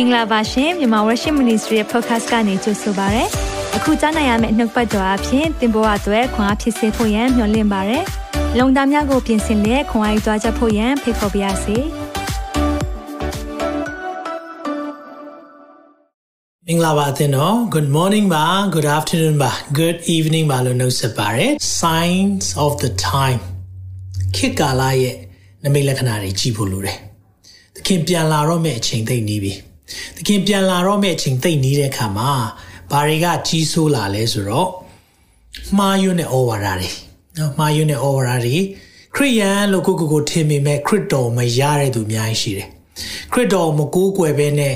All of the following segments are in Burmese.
င်္ဂလာပါရှင်မြန်မာ Worship Ministry ရဲ့ podcast ကနေကြိုဆိုပါရစေ။အခုကြားနိုင်ရမယ့်နှုတ်ပတ်တော်အဖြစ်သင်ပေါ်အပ်ွယ်ခွန်အားဖြစ်စေဖို့ယံမျှဝင့်ပါရစေ။လုံတာများကိုပြင်ဆင်လက်ခွန်အားယူကြားချက်ဖို့ယံဖိတ်ခေါ်ပါရစေ။မင်္ဂလာပါအသင်တော် Good morning ပါ Good afternoon ပါ Good evening ပါလို့နှုတ်ဆက်ပါရစေ Signs of the time ခေတ်ကာလရဲ့နမိတ်လက္ခဏာတွေကြည့်ဖို့လိုတယ်။သခင်ပြန်လာတော့မယ့်အချိန်သိနေပြီ။ သခင်ပြန်လာတော့မယ့်အချိန်သိနေတဲ့အခါမှာဘာတွေကကြီးဆိုးလာလဲဆိုတော့မှားယွင်းတဲ့ဩဝါဒတွေနော်မှားယွင်းတဲ့ဩဝါဒတွေခရိယန်လို့ကိုကိုကိုထင်မိမဲ့ခရစ်တော်မရတဲ့သူအများကြီးရှိတယ်။ခရစ်တော်မကိုးကွယ်ဘဲနဲ့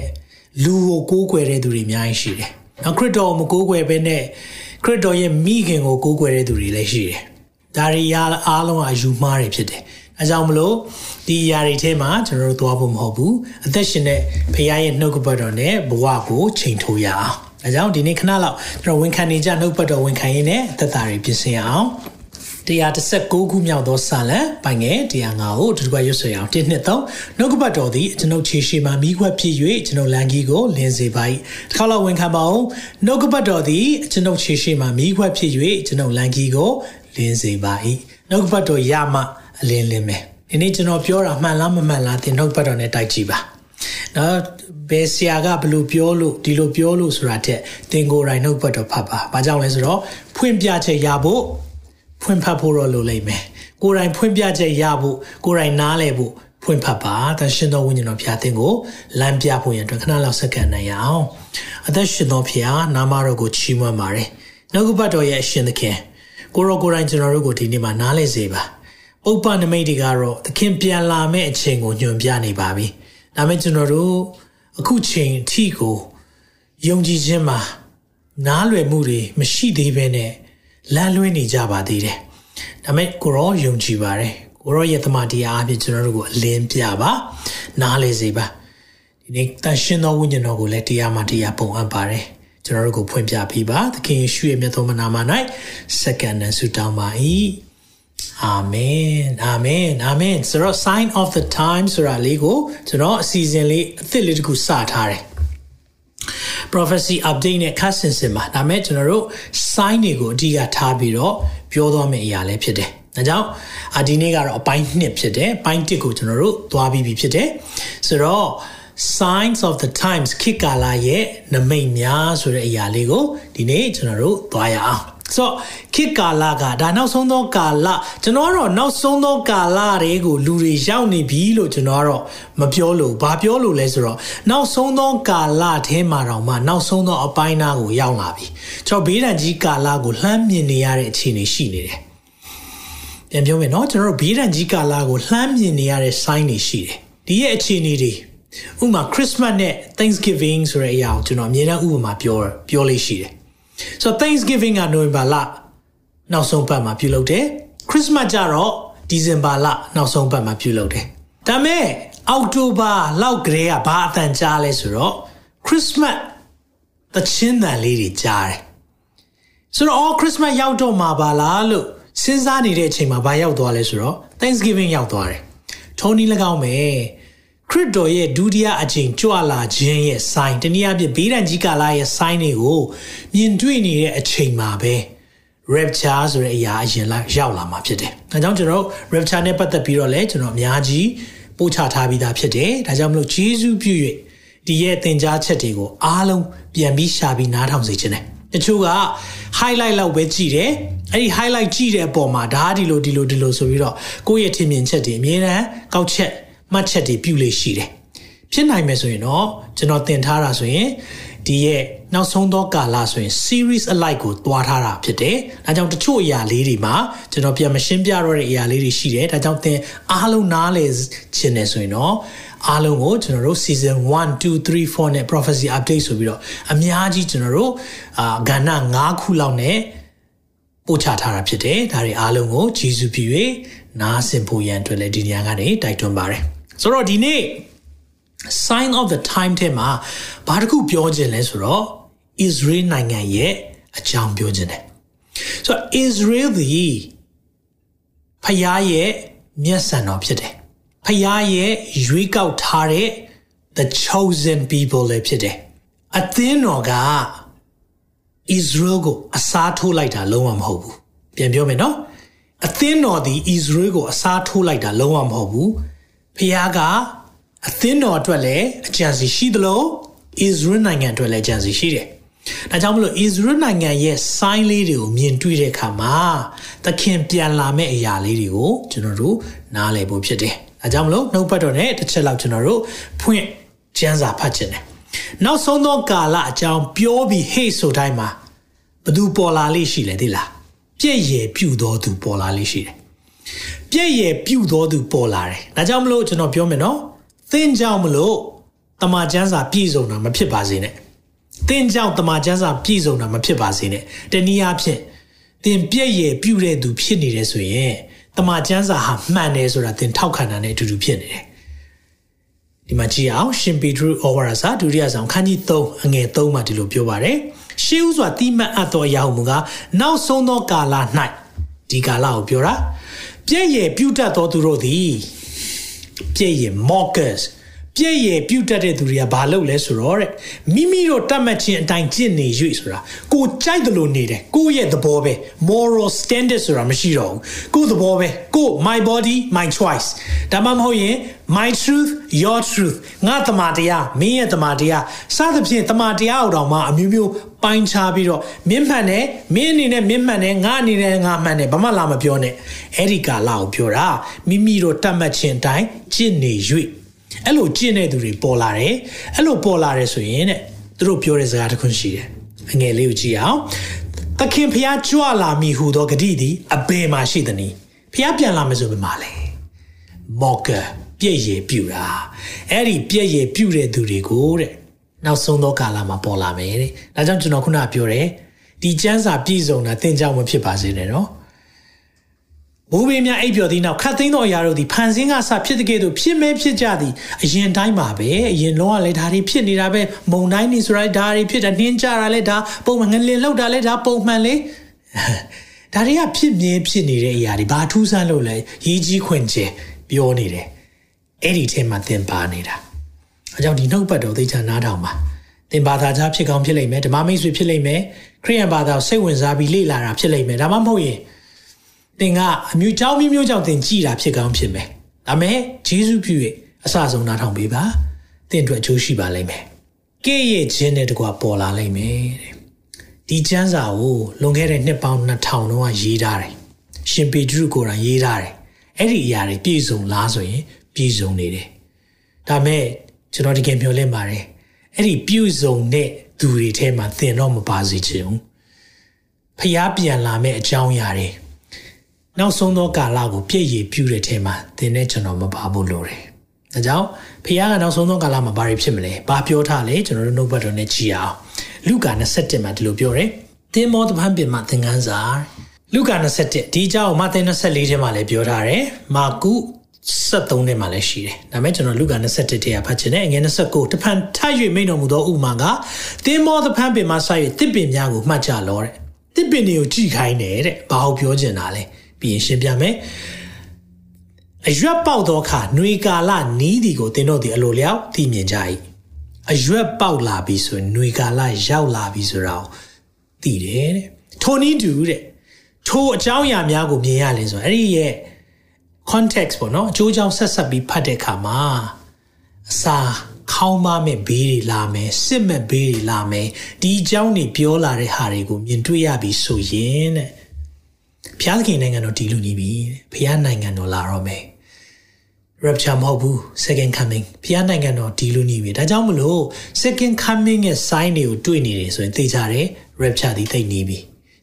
လူကိုကိုးကွယ်တဲ့သူတွေအများကြီးရှိတယ်။နောက်ခရစ်တော်မကိုးကွယ်ဘဲနဲ့ခရစ်တော်ရဲ့မိခင်ကိုကိုးကွယ်တဲ့သူတွေလည်းရှိတယ်။ဒါတွေအားလုံးအယူမှားတွေဖြစ်တယ်။ အဲကြောင့်မလို့ဒီຢာတွေထဲမှာကျွန်တော်တို့သွားဖို့မဟုတ်ဘူး။အသက်ရှင်တဲ့ဖခင်ရဲ့နှုတ်ကပတ်တော်နဲ့ဘဝကိုချိန်ထိုးရအောင်။အဲကြောင့်ဒီနေ့ခဏလောက်ကျွန်တော်ဝန်ခံနေကြနှုတ်ပတ်တော်ဝန်ခံရင်းနဲ့သက်တာတွေပြင်ဆင်အောင်။116ခုမြောက်သောစာလံပိုင်ငယ်105ကိုဒီတစ်ပတ်ရွတ်ဆွေအောင်1နှစ်3နှုတ်ကပတ်တော်သည်ကျွန်ုပ်ခြေရှိမှမိခွက်ဖြစ်၍ကျွန်ုပ်လန်ကြီးကိုလင်းစေပါ၏တစ်ခါလောက်ဝန်ခံပါအောင်နှုတ်ကပတ်တော်သည်ကျွန်ုပ်ခြေရှိမှမိခွက်ဖြစ်၍ကျွန်ုပ်လန်ကြီးကိုလင်းစေပါ၏နှုတ်ကပတ်တော်ရမှ အလင်းလင်းမယ်ဒီနေ့ကျွန်တော်ပြောတာမှန်လားမမှန်လားသင်နှုတ်ပတ်တော်နဲ့တိုက်ကြည့်ပါနော်ဘယ်ဆရာကဘလို့ပြောလို့ဒီလိုပြောလို့ဆိုတာတဲ့သင်ကိုယ်တိုင်နှုတ်ပတ်တော်ဖတ်ပါ။ဘာကြောင့်လဲဆိုတော့ဖွင့်ပြချက်ရဖို့ဖွင့်ဖတ်ဖို့တော့လိုလိမ့်မယ်ကိုယ်တိုင်ဖွင့်ပြချက်ရဖို့ကိုယ်တိုင်နားလည်ဖို့ဖွင့်ဖတ်ပါအသက်ရှင်သောဝိညာဉ်တော်ဖျားသင်ကိုလမ်းပြဖို့ရန်အတွက်ခဏလောက်စက္ကန့်နိုင်ရအောင်အသက်ရှင်သောဖျားနာမတော်ကိုချီးမွမ်းပါတယ်နှုတ်ကပတ်တော်ရဲ့အရှင်သခင်ကိုရောကိုယ်တိုင်ကျွန်တော်တို့ကိုဒီနေ့မှာနားလည်စေပါ ဥပ္ပနမိတ်တွေကတော့သခင်ပြန်လာမယ့်အချိန်ကိုညွှန်ပြနေပါပြီဒါမဲ့ကျွန်တော်တို့အခုချိန်အထိကိုယုံကြည်ခြင်းမှာနားလွယ်မှုတွေမရှိသေးဘဲနဲ့လမ်းလွှဲနေကြပါသေးတယ်။ဒါပေမဲ့ကိုရောယုံကြည်ပါတယ်။ကိုရောရဲ့တမန်တရားအဖြစ်ကျွန်တော်တို့ကိုအလင်းပြပါ။နားလေစေပါ။ဒီနေ့တန်ရှင်သောဝိညာဉ်တော်ကိုလည်းတရားမှတရားပုံအပ်ပါတယ်။ကျွန်တော်တို့ကိုဖွင့်ပြပေးပါ။သခင်ယေရှုရဲ့မြတ်သောနာမ၌စက္ကန့်နဲ့ဆုတောင်းပါ၏။ Amen Amen Amen ဆိုတော့ sign of the time ဆိုတာလေးကိုကျွန်တော်အစီအစဉ်လေးအသစ်လေးတစ်ခုစထားတယ် prophecy update နဲ့ခတ်ဆင်ဆင်ပါဒါမဲ့ကျွန်တော်တို့ sign တွေကိုအဓိကထားပြီးတော့ပြောသွားမယ့်အရာလည်းဖြစ်တယ်။ဒါကြောင့်အဒီနေ့ကတော့အပိုင်း2ဖြစ်တယ်။ပိုင်း1ကိုကျွန်တော်တို့သွားပြီးပြီဖြစ်တယ်။ဆိုတော့ signs of the times ခေတ်ကာလရဲ့နမိတ်များဆိုတဲ့အရာလေးကိုဒီနေ့ကျွန်တော်တို့သွားရအောင်။ ဆိုတော့ခေတ်ကာလကဒါနောက်ဆုံးသောကာလကျွန်တော်ကတော့နောက်ဆုံးသောကာလတွေကိုလူတွေရောက်နေပြီလို့ကျွန်တော်ကတော့မပြောလို့ဘာပြောလို့လဲဆိုတော့နောက်ဆုံးသောကာလထဲမှာတော့မှနောက်ဆုံးသောအပိုင်းသားကိုရောက်လာပြီကျွန်တော်ဘေးဒဏ်ကြီးကာလကိုလှမ်းမြင်နေရတဲ့အခြေအနေရှိနေတယ်ပြန်ပြောမယ်နော်ကျွန်တော်တို့ဘေးဒဏ်ကြီးကာလကိုလှမ်းမြင်နေရတဲ့ sign တွေရှိတယ်ဒီရဲ့အခြေအနေတွေဥပမာ Christmas နဲ့ Thanksgiving ဆိုတဲ့အရာကိုကျွန်တော်အမြဲတမ်းဥပမာပြောပြောလေးရှိတယ် ဆိုတော့ Thanksgiving ကနိုဝင်ဘာလနောက်ဆုံးပတ်မှာပြုလုပ်တယ် Christmas ကြတော့ဒီဇင်ဘာလနောက်ဆုံးပတ်မှာပြုလုပ်တယ်ဒါမဲ့အောက်တိုဘာလောက်ကလေးကဘာအတန်ကြားလဲဆိုတော့ Christmas သချင်းတန်လေးတွေကြားတယ်ဆိုတော့ all Christmas ရောက်တော့မှာပါလားလို့စဉ်းစားနေတဲ့အချိန်မှာဘာရောက်သွားလဲဆိုတော့ Thanksgiving ရောက်သွားတယ်ထုံးနည်း၎င်းပဲ ခရစ်တော်ရဲ့ဒုတိယအချိန်ကြွလာခြင်းရဲ့ sign တနည်းအားဖြင့်ဘေးဒဏ်ကြီးကာလရဲ့ sign တွေကိုမြင်တွေ့နေတဲ့အချိန်မှာပဲ rapture ဆိုတဲ့အရာအရင်လာရောက်လာမှာဖြစ်တယ်။ဒါကြောင့်ကျွန်တော် rapture နဲ့ပတ်သက်ပြီးတော့လည်းကျွန်တော်အများကြီးပို့ချထားပြီးသားဖြစ်တယ်။ဒါကြောင့်မလို့ဂျေဇုပြု၍ဒီရဲ့သင်ကြားချက်တွေကိုအားလုံးပြန်ပြီးရှာပြီးနားထောင်စေခြင်းတယ်။တချို့က highlight လောက်ပဲကြည့်တယ်။အဲ့ဒီ highlight ကြည့်တဲ့အပေါ်မှာဒါဒီလိုဒီလိုဒီလိုဆိုပြီးတော့ကိုယ့်ရဲ့ထင်မြင်ချက်တွေအမြဲတမ်းကောက်ချက် မှတ်ချက်တွေပြုလေရှိတယ်ဖြစ်နိုင်မယ်ဆိုရင်တော့ကျွန်တော်သင်ထားတာဆိုရင်ဒီရဲ့နောက်ဆုံးသောကာလဆိုရင် series alike ကိုတွားထားတာဖြစ်တယ်။ဒါကြောင့်တချို့အရာလေးတွေမှာကျွန်တော်ပြန်မရှင်းပြတော့တဲ့အရာလေးတွေရှိတယ်။ဒါကြောင့်သင်အားလုံးနားလည်ခြင်းနဲ့ဆိုရင်တော့အားလုံးကိုကျွန်တော်တို့ season 1 2 3 4နဲ့ prophecy update ဆိုပြီးတော့အများကြီးကျွန်တော်တို့အာကဏ္ဍ9ခုလောက်နဲ့ပို့ချထားတာဖြစ်တယ်။ဒါတွေအားလုံးကိုဂျေစုပြု၍နားဆင်ဖို့ရန်အတွက်လည်းဒီနေရာကနေတိုက်တွန်းပါတယ်။ ဆိုတော့ဒီနေ့ sign of the time ထဲမှာဘာတခုပြောခြင်းလဲဆိုတော့ Israel နိုင်ငံရဲ့အကြောင်းပြောခြင်းတယ်ဆိုတော့ Israel ဒီဖယားရဲ့မျက်စံတော်ဖြစ်တယ်ဖယားရဲ့ရွေးကောက်ထားတဲ့ the chosen people လည်းဖြစ်တယ်အသင်းတော်က Israel ကိုအစားထိုးလိုက်တာလုံးဝမဟုတ်ဘူးပြန်ပြောမယ်နော်အသင်းတော်ဒီ Israel ကိုအစားထိုးလိုက်တာလုံးဝမဟုတ်ဘူး ဖခင်ကအသင်းတော်အတွက်လည်းအကြံစီရှိသလို Israel နိုင်ငံအတွက်လည်းအကြံစီရှိတယ်ဒါကြောင့်မလို့ Israel နိုင်ငံရဲ့ sign လေးတွေကိုမြင်တွေ့တဲ့အခါမှာသခင်ပြန်လာမဲ့အရာလေးတွေကိုကျွန်တော်တို့နားလည်ဖို့ဖြစ်တယ်။ဒါကြောင့်မလို့နှုတ်ပတ်တော်နဲ့တစ်ချက်လောက်ကျွန်တော်တို့ဖွင့်ကျမ်းစာဖတ်ခြင်းတယ်။နောက်ဆုံးသောကာလအကြောင်းပြောပြီးဟေ့ဆိုတိုင်းမှာဘသူပေါ်လာလိမ့်ရှိလဲသိလား။ပြည့်ရည်ပြုတော်သူပေါ်လာလိမ့်ရှိတယ်။ ပြည့်ရည်ပြုတော်သူပေါ်လာတယ်။ဒါကြောင့်မလို့ကျွန်တော်ပြောမယ်နော်။သင်ကြောင့်မလို့တမန်ကျမ်းစာပြည့်စုံတာမဖြစ်ပါစေနဲ့။သင်ကြောင့်တမန်ကျမ်းစာပြည့်စုံတာမဖြစ်ပါစေနဲ့။တနည်းအားဖြင့်သင်ပြည့်ရည်ပြုတဲ့သူဖြစ်နေတယ်ဆိုရင်တမန်ကျမ်းစာဟာမှန်တယ်ဆိုတာသင်ထောက်ခံတာနဲ့အတူတူဖြစ်နေတယ်။ဒီမှာကြည့်အောင်ရှင်ပေတရုဩဝါဒစာဒုတိယဆောင်ခန်းကြီး3အငယ်3မှာဒီလိုပြောပါတယ်။ရှေးဥစွာတိမတ်အပ်သောအရာဟုမူကားနောက်ဆုံးသောကာလ၌ဒီကာလကိုပြောတာ ပြည့်ရည်ပြုတတ်သောသူတို့သည်ပြည့်ရည် mockers ပြည့်ရည်ပြုတ်တတ်တဲ့သူတွေကဘာလုပ်လဲဆိုတော့တဲ့မိမိတို့တတ်မှတ်ခြင်းအတိုင်းကျင့်နေ၍ဆိုတာကိုကြိုက်တယ်လို့နေတယ်ကိုရဲ့သဘောပဲ moral standard ဆိုတာမရှိတော့ဘူးကိုသဘောပဲကို my body my choice ဒါမှမဟုတ်ရင် my truth your truth ငါတမန်တရားမင်းရဲ့တမန်တရားစသဖြင့်တမန်တရားအောင်တော့မှအမျိုးမျိုးပိုင်းခြားပြီးတော့မင်းမှန်တယ်မင်းအနေနဲ့မင်းမှန်တယ်ငါအနေနဲ့ငါမှန်တယ်ဘာမှလာမပြောနဲ့အဲ့ဒီကာလကိုပြောတာမိမိတို့တတ်မှတ်ခြင်းအတိုင်းကျင့်နေ၍ အဲ့လိုကျင့်တဲ့သူတွေပေါ်လာတယ်အဲ့လိုပေါ်လာတယ်ဆိုရင်တဲ့သူတို့ပြောတဲ့စကားတစ်ခုရှိတယ်အငယ်လေးကိုကြည့်အောင်သခင်ဖျားကြွလာမည်ဟူသောဂတိသည်အဘယ်မှာရှိသနည်းဖျားပြန်လာမယ်ဆိုဘယ်မှာလဲမော့ကာပြည့်ရည်ပြူတာအဲ့ဒီပြည့်ရည်ပြူတဲ့သူတွေကိုတဲ့နောက်ဆုံးသောကာလမှာပေါ်လာမယ်တဲ့ဒါကြောင့်ကျွန်တော်ခုနပြောတယ်ဒီကျမ်းစာပြည့်စုံတာသင်ကြောင့်မဖြစ်ပါစေနဲ့နော် မိုးဘေးများအိပ်ပျော်သည့်နောက်ခတ်သိမ်းသောအရာတို့သည်ဖန်ဆင်းကစဖြစ်တဲ့ကဲ့သို့ဖြစ်မဲဖြစ်ကြသည်အရင်တိုင်းပါပဲအရင်လုံးကလည်းဒါတွေဖြစ်နေတာပဲမုံတိုင်းနေဆိုရဒါတွေဖြစ်တာနှင်းကြတာလည်းဒါပုံမှန်ငလင်လောက်တာလည်းဒါပုံမှန်လေဒါတွေကဖြစ်မြဲဖြစ်နေတဲ့အရာတွေဘာထူးဆန်းလို့လဲရေးကြီးခွင့်ကျဲပြောနေတယ်အဲ့ဒီထဲမှာသင်ပါနေတာအကြောင်းဒီနှုတ်ပတ်တော်သိချာနားထောင်ပါသင်ဘာသာကြားဖြစ်ကောင်းဖြစ်လိမ့်မယ်ဓမ္မမိတ်ဆွေဖြစ်လိမ့်မယ်ခရိယန်ဘာသာစိတ်ဝင်စားပြီးလေ့လာတာဖြစ်လိမ့်မယ်ဒါမှမဟုတ်ရင် သင်ကအမျိုးကြောင်းမျိုးမျိုးကြောင့်သင်ကြည်တာဖြစ်ကောင်းဖြစ်မယ်။ဒါမဲ့ဂျေစုပြု၍အစဆုံးနားထောင်ပေးပါ။သင်အတွက်အကျိုးရှိပါလိမ့်မယ်။ကဲ့ရဲ့ခြင်းနဲ့တကွာပေါ်လာလိမ့်မယ်တဲ့။ဒီကျမ်းစာကိုလွန်ခဲ့တဲ့နှစ်ပေါင်း2000လောက်ကရေးထားတယ်။ရှင်ပေတရုကိုယ်တိုင်ရေးထားတယ်။အဲ့ဒီအရာတွေပြည့်စုံလားဆိုရင်ပြည့်စုံနေတယ်။ဒါမဲ့ကျွန်တော်တကယ်ပြောလင့်ပါတယ်။အဲ့ဒီပြည့်စုံတဲ့သူတွေထဲမှာသင်တော့မပါစေချင်ဘူး။ဖျားပြန်လာမဲ့အကြောင်းအရာတွေ နောက်ဆုံးသောကာလကိုပြည့်ရည်ပြုတဲ့ထဲမှာသင်နဲ့ကျွန်တော်မပါဘူးလို့တယ်။ဒါကြောင့်ဖခင်ကနောက်ဆုံးသောကာလမှာဘာတွေဖြစ်မလဲ။ဘာပြောထားလဲကျွန်တော်တို့နှုတ်ဘတ်တော်နဲ့ကြည့်အောင်။လူကာ27မှာဒီလိုပြောတယ်။သင်မောတပန်းပင်မှာသင်ခန်းစာလူကာ27ဒီအကြောင်းမသင်24ထဲမှာလည်းပြောထားတယ်။မာကု73ထဲမှာလည်းရှိတယ်။ဒါမဲ့ကျွန်တော်လူကာ27ထဲကဖတ်ချင်တယ်။ငွေ29တဖန်ထပ်၍မိန်တော်မူသောဥမာကသင်မောတပန်းပင်မှာဆို၍တစ်ပင်များကိုမှတ်ကြလောတဲ့။တစ်ပင်တွေကိုကြည့်ခိုင်းတယ်တဲ့။ဘာလို့ပြောချင်တာလဲ။ ပြီးရင်ရှင်းပြမယ်အရွက်ပေါက်သောအခါနှွေကာလနီးဒီကိုသင်တို့ဒီအလိုလျောက်သိမြင်ကြ၏အရွက်ပေါက်လာပြီဆိုရင်နှွေကာလရောက်လာပြီဆိုတာကိုသိတယ်တဲ့ထိုနည်းတူတဲ့ထိုအကြောင်းအရာများကိုမြင်ရလေဆိုရင်အဲ့ဒီရဲ့ context ပေါ့နော်အကျိုးကြောင့်ဆက်ဆက်ပြီးဖတ်တဲ့အခါမှာအစာခေါင်းမမဲ့ဘေးတွေလာမယ်စစ်မဲ့ဘေးတွေလာမယ်ဒီအကြောင်းတွေပြောလာတဲ့ဟာတွေကိုမြင်တွေ့ရပြီဆိုရင်တဲ့ ဖျားသခင်နိုင်ငံတော်တည်လူနေပြီဖျားနိုင်ငံတော်လာတော့မယ် rapture မဟုတ်ဘူး second coming ဖျားနိုင်ငံတော်တည်လူနေပြီဒါကြောင့်မလို့ second coming ရဲ့ sign တွေကိုတွေ့နေတယ်ဆိုရင်သိကြတယ် rapture ဒီသိနေပြီ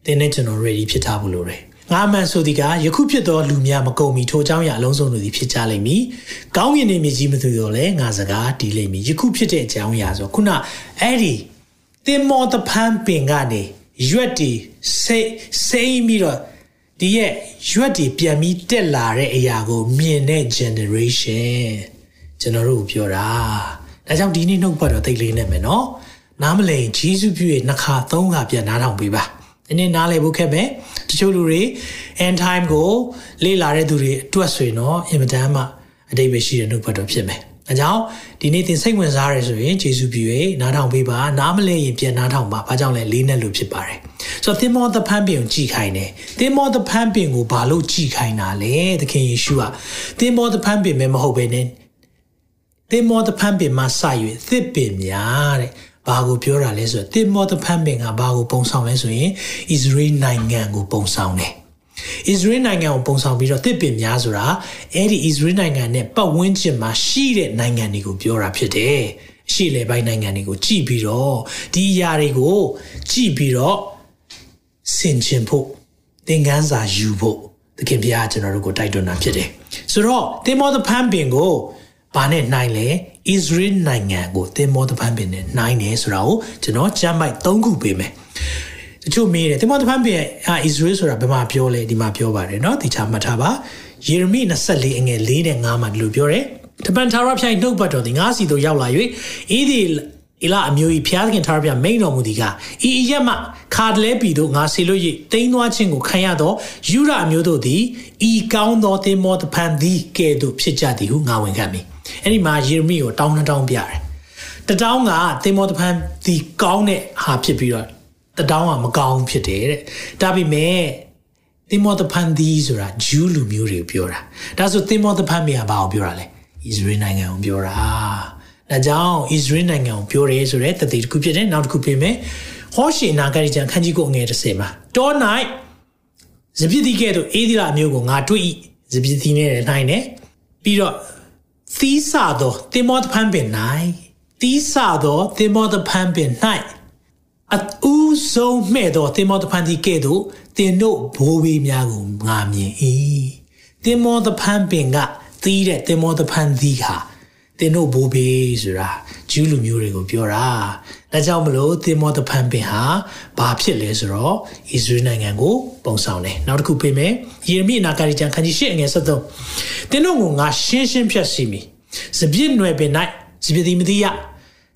သင်နဲ့ကျွန်တော် ready ဖြစ်ထားဖို့လိုတယ်ငါမှန်ဆိုဒီကယခုဖြစ်သောလူများမကုန်မီထိုเจ้าရအလုံးစုံတို့သည်ဖြစ်ကြလိမ့်မည်။ကောင်းကင်နေမြကြီးမသိတော့လဲငါစကားတီးလိမ့်မည်။ယခုဖြစ်တဲ့အကြောင်းအရာဆိုခုနအဲ့ဒီတင်မောတဖန်ပင်ကနေရွက်တီစိတ်စိတ်ပြီးတော့ ဒီရဲ့ရွက်တွေပြန်ပြီးတက်လာတဲ့အရာကို မြင်တဲ့ generation ကျွန်တော်တို့ပြောတာဒါကြောင့်ဒီနေ့နှုတ်ပတ်တော့သိလေးနဲ့မယ်နော်နားမလည်ဂျေစုပြုရဲ့နှစ်ခါသုံးခါပြန်နားထောင်ပေးပါဒီနေ့နားလည်ဖို့ခက်ပဲတချို့လူတွေ end time ကိုလေ့လာတဲ့သူတွေအတွက်ဆိုရင်တော့အင်မတန်မှအတိတ်ပဲရှိတဲ့နှုတ်ပတ်တော်ဖြစ်မယ်။ အဲကြောင့်ဒီနေ့သင်စိတ်ဝင်စားရဆိုရင်ယေရှုပြု၍နားထောင်ပေးပါနားမလဲရင်ပြန်နားထောင်ပါ။ဘာကြောင့်လဲလေးနဲ့လို့ဖြစ်ပါတယ်။ဆိုတော့သင်မောသဖန်ပင်ကိုကြည်ခိုင်းတယ်။သင်မောသဖန်ပင်ကိုဘာလို့ကြည်ခိုင်းတာလဲ။သခင်ယေရှုကသင်မောသဖန်ပင်ပဲမဟုတ်ပဲနဲ့သင်မောသဖန်ပင်မှာစ၍သစ်ပင်များတဲ့။ဘာကိုပြောတာလဲဆိုတော့သင်မောသဖန်ပင်ကဘာကိုပုံဆောင်လဲဆိုရင်ဣသရေလနိုင်ငံကိုပုံဆောင်တယ်။ ဣသရေလနိုင်ငံကိုပုံဆောင်ပြီးတော့တစ်ပင်များဆိုတာအဲ့ဒီဣသရေလနိုင်ငံနဲ့ပတ်ဝန်းကျင်မှာရှိတဲ့နိုင်ငံတွေကိုပြောတာဖြစ်တယ်။ရှေ့လေပိုင်းနိုင်ငံတွေကိုကြည့်ပြီးတော့ဒီအရာတွေကိုကြည့်ပြီးတော့ဆင်ခြင်ဖို့သင်ခန်းစာယူဖို့သခင်ဘုရားကျွန်တော်တို့ကိုတိုက်တွန်းတာဖြစ်တယ်။ဆိုတော့သင်မောသဖန်ပင်ကိုဘာနဲ့နိုင်လဲဣသရေလနိုင်ငံကိုသင်မောသဖန်ပင်နဲ့နိုင်တယ်ဆိုတာကိုကျွန်တော်ကြမ်းပိုက်၃ခုပေးမယ်။ တချို့မေးတယ်တင်မောသဖန်ပြန်အာဣသရေလဆိုတာဘယ်မှာပြောလဲဒီမှာပြောပါတယ်เนาะဒီချာမှတ်ထားပါယေရမိ24အငယ်4နဲ့5မှာဒီလိုပြောတယ်တပန်ထာရဖျိုင်နှုတ်ပတ်တော်ဒီငါးစီတို့ရောက်လာ၍ဤဒီအီလာအမျိုးကြီးဖျားခင်ထာရဖျမိန်တော်မူသည်ကဤအရက်မှခါတလဲပီတို့ငါဆေလို့၍တိန်းသွားခြင်းကိုခံရသောယူရအမျိုးတို့သည်ဤကောင်းသောတင်မောသဖန်သည်ကဲ့သို့ဖြစ်ကြသည်ဟုငါဝန်ခံမိအဲ့ဒီမှာယေရမိကိုတောင်းနှတောင်းပြတယ်တတောင်းကတင်မောသဖန်ဒီကောင်းတဲ့ဟာဖြစ်ပြီးတော့ တတောင်းကမကောင်းဖြစ်တယ်တဲ့ဒါပေမဲ့သင်မောသဖန်ဒီဆိုတာဂျူးလူမျိုးတွေပြောတာဒါဆိုသင်မောသဖန်မြာဘာကိုပြောတာလဲဣသရေလနိုင်ငံကိုပြောတာဒါကြောင့်ဣသရေလနိုင်ငံကိုပြောတယ်ဆိုတဲ့တတိတစ်ခုဖြစ်တယ်နောက်တစ်ခုပြင်မယ်ဟောရှင်နာဂရိကျန်ခန်းကြီးကိုငယ်30မှာတော၌ဇပြစ်တိကဲ့သို့အေဒီလာမျိုးကိုငါတွေ့၏ဇပြစ်တိနဲ့နိုင်တယ်ပြီးတော့သီးဆသောသင်မောသဖန်ပင်၌သီးဆသောသင်မောသဖန်ပင်၌ အဦးဆုံးမဲ့သောတင်မောတဖန်ဒီကဲ့သို့တင်တို့ဘိုးဘေးများကိုငါမြင်၏တင်မောတဖန်ပင်ကသီးတဲ့တင်မောတဖန်ဒီဟာတင်တို့ဘိုးဘေးဆိုတာဂျူးလူမျိုးတွေကိုပြောတာဒါကြောင့်မလို့တင်မောတဖန်ပင်ဟာဘာဖြစ်လဲဆိုတော့ဣသရေလနိုင်ငံကိုပုံဆောင်တယ်နောက်တစ်ခုပြင်မယ်ယေရမိအနာဂါရီကျမ်းခန်းကြီး၈အငယ်73တင်တို့ကိုငါရှင်းရှင်းဖြတ်စီမီစပြည့်နွယ်ပင်၌စပြည့်သည်မသိရ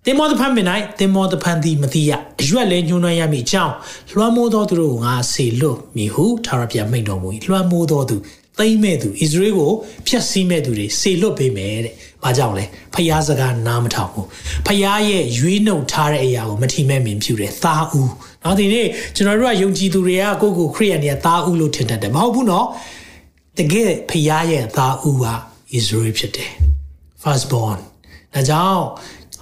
တင်မောတဖန်ပင်၌တင်မောတဖန်သည်မသိရအရွက်လဲညှိုးနှွမ်းရမည်အကြောင်းလွှမ်းမိုးသောသူတို့ကိုငါဆေလွတ်မိဟုထာဝရဘုရားမိန့်တော်မူ၏လွှမ်းမိုးသောသူသိမ့်မဲ့သူဣသရေလကိုဖျက်ဆီးမဲ့သူတွေဆေလွတ်ပေးမယ်တဲ့။ဘာကြောင့်လဲ။ဖျားစကားနားမထောင်ဘူး။ဖျားရဲ့ရွေးနှုတ်ထားတဲ့အရာကိုမထီမဲ့မြင်ဖြူတယ်။သားဦး။နောက်ဒီနေ့ကျွန်တော်တို့ကယုံကြည်သူတွေကကိုယ့်ကိုခရိယန်တွေကသားဦးလို့ထင်တတ်တယ်။မဟုတ်ဘူးနော်။တကယ်ဖျားရဲ့သားဦးကဣသရေလဖြစ်တယ်။ first born ။ဒါကြောင့်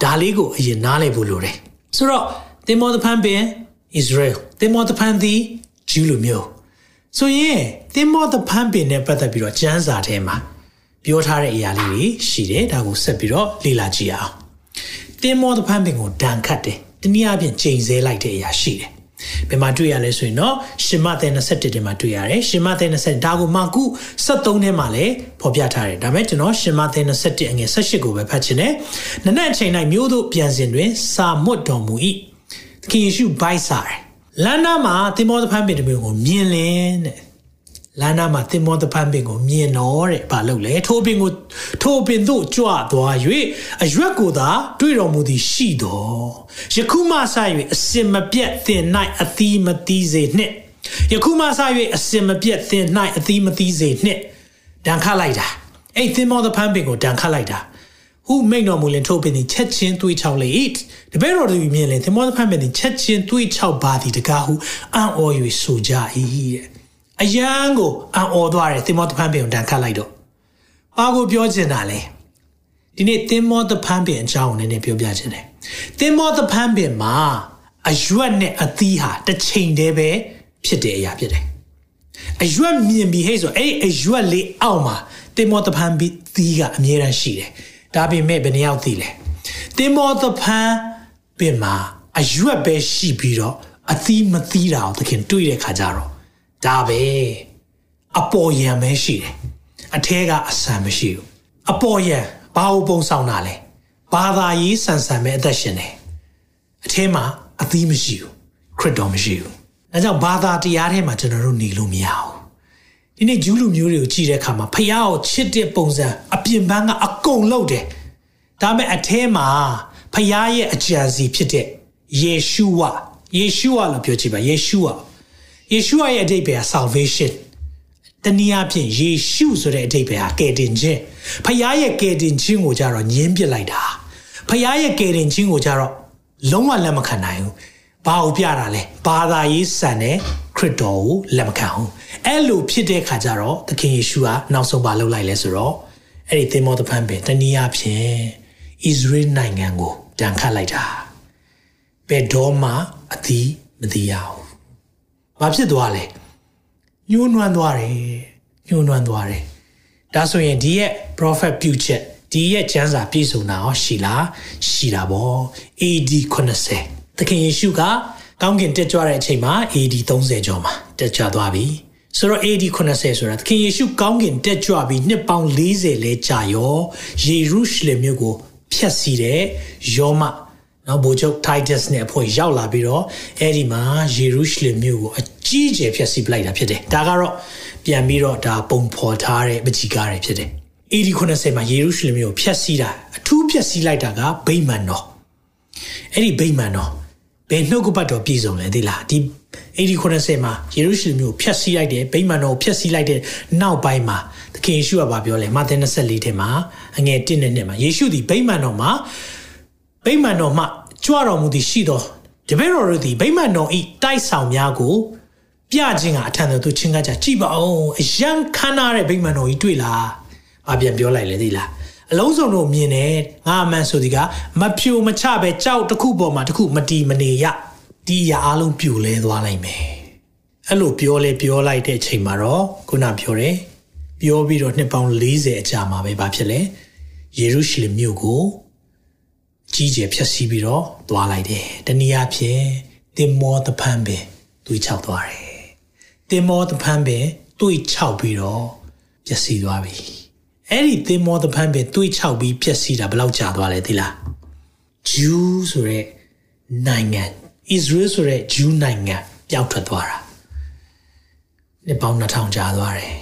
ဒါလေးကိုအရင်နားလည်ဖို့လိုတယ်ဆိုတော့တင်မောသဖန်ပင် Israel တင်မောသဖန်သည်ဂျူးလူမျိုးဆိုရင်တင်မောသဖန်ပင်နဲ့ပတ်သက်ပြီးတော့ကျမ်းစာထဲမှာပြောထားတဲ့အရာလေးတွေရှိတယ်ဒါကိုဆက်ပြီးတော့လေ့လာကြည့်အောင်တင်မောသဖန်ပင်ကိုဒဏ်ခတ်တယ်တနည်းအားဖြင့်ချိန်ဆလိုက်တဲ့အရာရှိတယ် ဘယ်မှာတွေ့ရလဲဆိုရင်တော့ရှင်မသဲ27ထဲမှာတွေ့ရတယ်ရှင်မသဲ20ဒါကိုမာကု73ထဲမှာလည်းဖော်ပြထားတယ်ဒါပေမဲ့ကျွန်တော်ရှင်မသဲ27အငယ်18ကိုပဲဖတ်ချင်တယ်နနက်အချိန်၌မြို့သို့ပြန်စဉ်တွင်စာမွတ်တော်မူ၏သခင်ယေရှုဘိုက်စားတယ်လမ်းနာမှာသင်္ဘောသဖန်းပင်တစ်မျိုးကိုမြင်လင်းတဲ့ လမ်းနာမှာသင်္ဘောသဖန်းပင်ကိုမြင်တော့တဲ့ဘာလို့လဲထိုပင်ကိုထိုပင်သို့ကြွသွား၍အရွက်ကိုသာတွေ့တော်မူသည်ရှိတော်ယခုမှစ၍အစင်မပြတ်သင်၌အသီးမသီးစေနှင့်ယခုမှစ၍အစင်မပြတ်သင်၌အသီးမသီးစေနှင့်ဒဏ်ခတ်လိုက်တာအဲ့သင်္ဘောသဖန်းပင်ကိုဒဏ်ခတ်လိုက်တာဟုမိန်တော်မူလင်ထိုပင်သည်ချက်ချင်းတွေးချောက်လေ၏တပည့်တော်တို့မြင်လင်သင်္ဘောသဖန်းပင်သည်ချက်ချင်းတွေးချောက်ပါသည်တကားဟုအံ့ဩ၍ဆိုကြ၏တဲ့ အယံကိုအံ့ဩသွားတယ်သင်္ဘောသဖန်းပင်ကိုတန်ခတ်လိုက်တော့ဘာကိုပြောချင်တာလဲဒီနေ့သင်္ဘောသဖန်းပင်အကြောင်းကိုနည်းနည်းပြောပြချင်တယ်သင်္ဘောသဖန်းပင်မှာအရွက်နဲ့အသီးဟာတစ်ချိန်တည်းပဲဖြစ်တဲ့အရာဖြစ်တယ်အရွက်မြင်ပြီးဟဲ့ဆိုအဲ့အရွက်လေးအောက်မှာတင်မောတဖန်ပြီးသီးကအမြဲတမ်းရှိတယ်ဒါပေမဲ့ဘယ်နှယောက်သိလဲတင်မောတဖန်ပင်မှာအရွက်ပဲရှိပြီးတော့အသီးမသီးတာကိုသခင်တွေးတဲ့ခါကျတော့ ဒါပဲအပေါ်ယံပဲရှိတယ်အထဲကအဆန်မရှိဘူးအပေါ်ယံဘာကိုပုံဆောင်တာလဲဘာသာရေးဆန်ဆန်ပဲအသက်ရှင်တယ်အထဲမှာအသီးမရှိဘူးခရစ်တော်မရှိဘူးဒါကြောင့်ဘာသာတရားထဲမှာကျွန်တော်တို့နေလို့မရဘူးဒီနေ့ဂျူးလူမျိုးတွေကိုကြည့်တဲ့အခါမှာဖယားကိုချစ်တဲ့ပုံစံအပြင်ပန်းကအကုန်လုံးတယ်ဒါပေမဲ့အထဲမှာဖယားရဲ့အကြံစီဖြစ်တဲ့ယေရှုဝယေရှုဝလို့ပြောကြည့်ပါယေရှုဝ ယေရှုဝရဲ့အဓိပ္ပာယ် salvation တနည်းအားဖြင့်ယေရှုဆိုတဲ့အဓိပ္ပာယ်ဟာကယ်တင်ခြင်းဖခင်ရဲ့ကယ်တင်ခြင်းကိုကြတော့ညင်းပစ်လိုက်တာဖခင်ရဲ့ကယ်တင်ခြင်းကိုကြတော့လုံးဝလက်မခံနိုင်ဘူးဘာကိုပြတာလဲဘာသာရေးဆန်တဲ့ခရစ်တော်ကိုလက်မခံဘူးအဲ့လိုဖြစ်တဲ့ခါကျတော့သခင်ယေရှုကနောက်ဆုံးဘာလုပ်လိုက်လဲဆိုတော့အဲ့ဒီသင်္ဘောတပန်းပင်တနည်းအားဖြင့်ဣသရေလနိုင်ငံကိုတန်ခတ်လိုက်တာဘယ်တော့မှအသီးမသိရဘူး ဘာဖြစ်သွားလဲညှိုးနွမ်းသွားတယ်ညှိုးနွမ်းသွားတယ်ဒါဆိုရင်ဒီရဲ့ prophet ပြုချက်ဒီရဲ့ကျမ်းစာပြည့်စုံတာရောရှိလားရှိတာပေါ့ AD 80သခင်ယေရှုကကောင်းကင်တက်ကြွတဲ့အချိန်မှာ AD 30ကျော်မှာတက်ကြွသွားပြီဆိုတော့ AD 80ဆိုတာသခင်ယေရှုကောင်းကင်တက်ကြွပြီးနှစ်ပေါင်း40လဲကြာရောယေရုရှလင်မြို့ကိုဖျက်ဆီးတဲ့ယောမနော်ဘိုလ်ချုပ် Titus နဲ့အဖွဲ့ရောက်လာပြီးတော့အဲ့ဒီမှာယေရုရှလင်မြို့ကိုအ ကြီးအကျယ်ဖျက်ဆီးပလိုက်တာဖြစ်တယ်ဒါကတော့ပြန်ပြီးတော့ဒါပုံဖော်ထားတဲ့ပကြီကားတွေဖြစ်တယ် AD 90မှာယေရုရှလင်မြို့ကိုဖျက်ဆီးတာအထူးဖျက်ဆီးလိုက်တာကဗိမာန်တော်အဲ့ဒီဗိမာန်တော်ဘယ်နှုတ်ကပတ်တော်ပြည်စုံလဲသိလားဒီ80 90မှာယေရုရှလင်မြို့ကိုဖျက်ဆီးလိုက်တယ်ဗိမာန်တော်ကိုဖျက်ဆီးလိုက်တဲ့နောက်ပိုင်းမှာသခင်ယေရှုကပြောလဲမာသဲ24ထဲမှာအငယ်1နဲ့2မှာယေရှုဒီဗိမာန်တော်မှာဗိမာန်တော်မှာကြွတော်မူသည်ရှိသောတပည့်တော်တို့သည်ဗိမာန်တော်ဤတိုက်ဆောင်များကို ပြခြင်းကအထံတော်သူချင်းကကြကြည့်ပါအောင်အယံခမ်းနားတဲ့ဗိမာန်တော်ကြီးတွေ့လား။ဘာပြန်ပြောလိုက်လဲသိလား။အလုံးစုံတို့မြင်တယ်ငါအမှန်ဆိုဒီကမဖြိုမချပဲကြောက်တစ်ခုပေါ်မှာတစ်ခုမတီမနေရဒီရအားလုံးပြိုလဲသွားလိုက်မယ်။အဲ့လိုပြောလဲပြောလိုက်တဲ့အချိန်မှာတော့ခုနပြောတယ်ပြောပြီးတော့နှစ်ပေါင်း40အကြာမှာပဲဘာဖြစ်လဲယေရုရှလင်မြို့ကိုကြီးကျယ်ဖျက်ဆီးပြီးတော့သွားလိုက်တယ်။တနည်းအားဖြင့်တင်မောတဖန်ပင်တွေးချောက်သွားတယ်။ တင်မောတဖန်ပင်တွေးချောက်ပြီးတော့ပျက်စီးသွားပြီ။အဲ့ဒီတင်မောတဖန်ပင်တွေးချောက်ပြီးပျက်စီးတာဘယ်လောက်ကြာသွားလဲသိလား။ဂျူးဆိုတဲ့နိုင်ငံဣသရေလဆိုတဲ့ဂျူးနိုင်ငံပျောက်ထွက်သွားတာ။နှစ်ပေါင်း2000ကြာသွားတယ်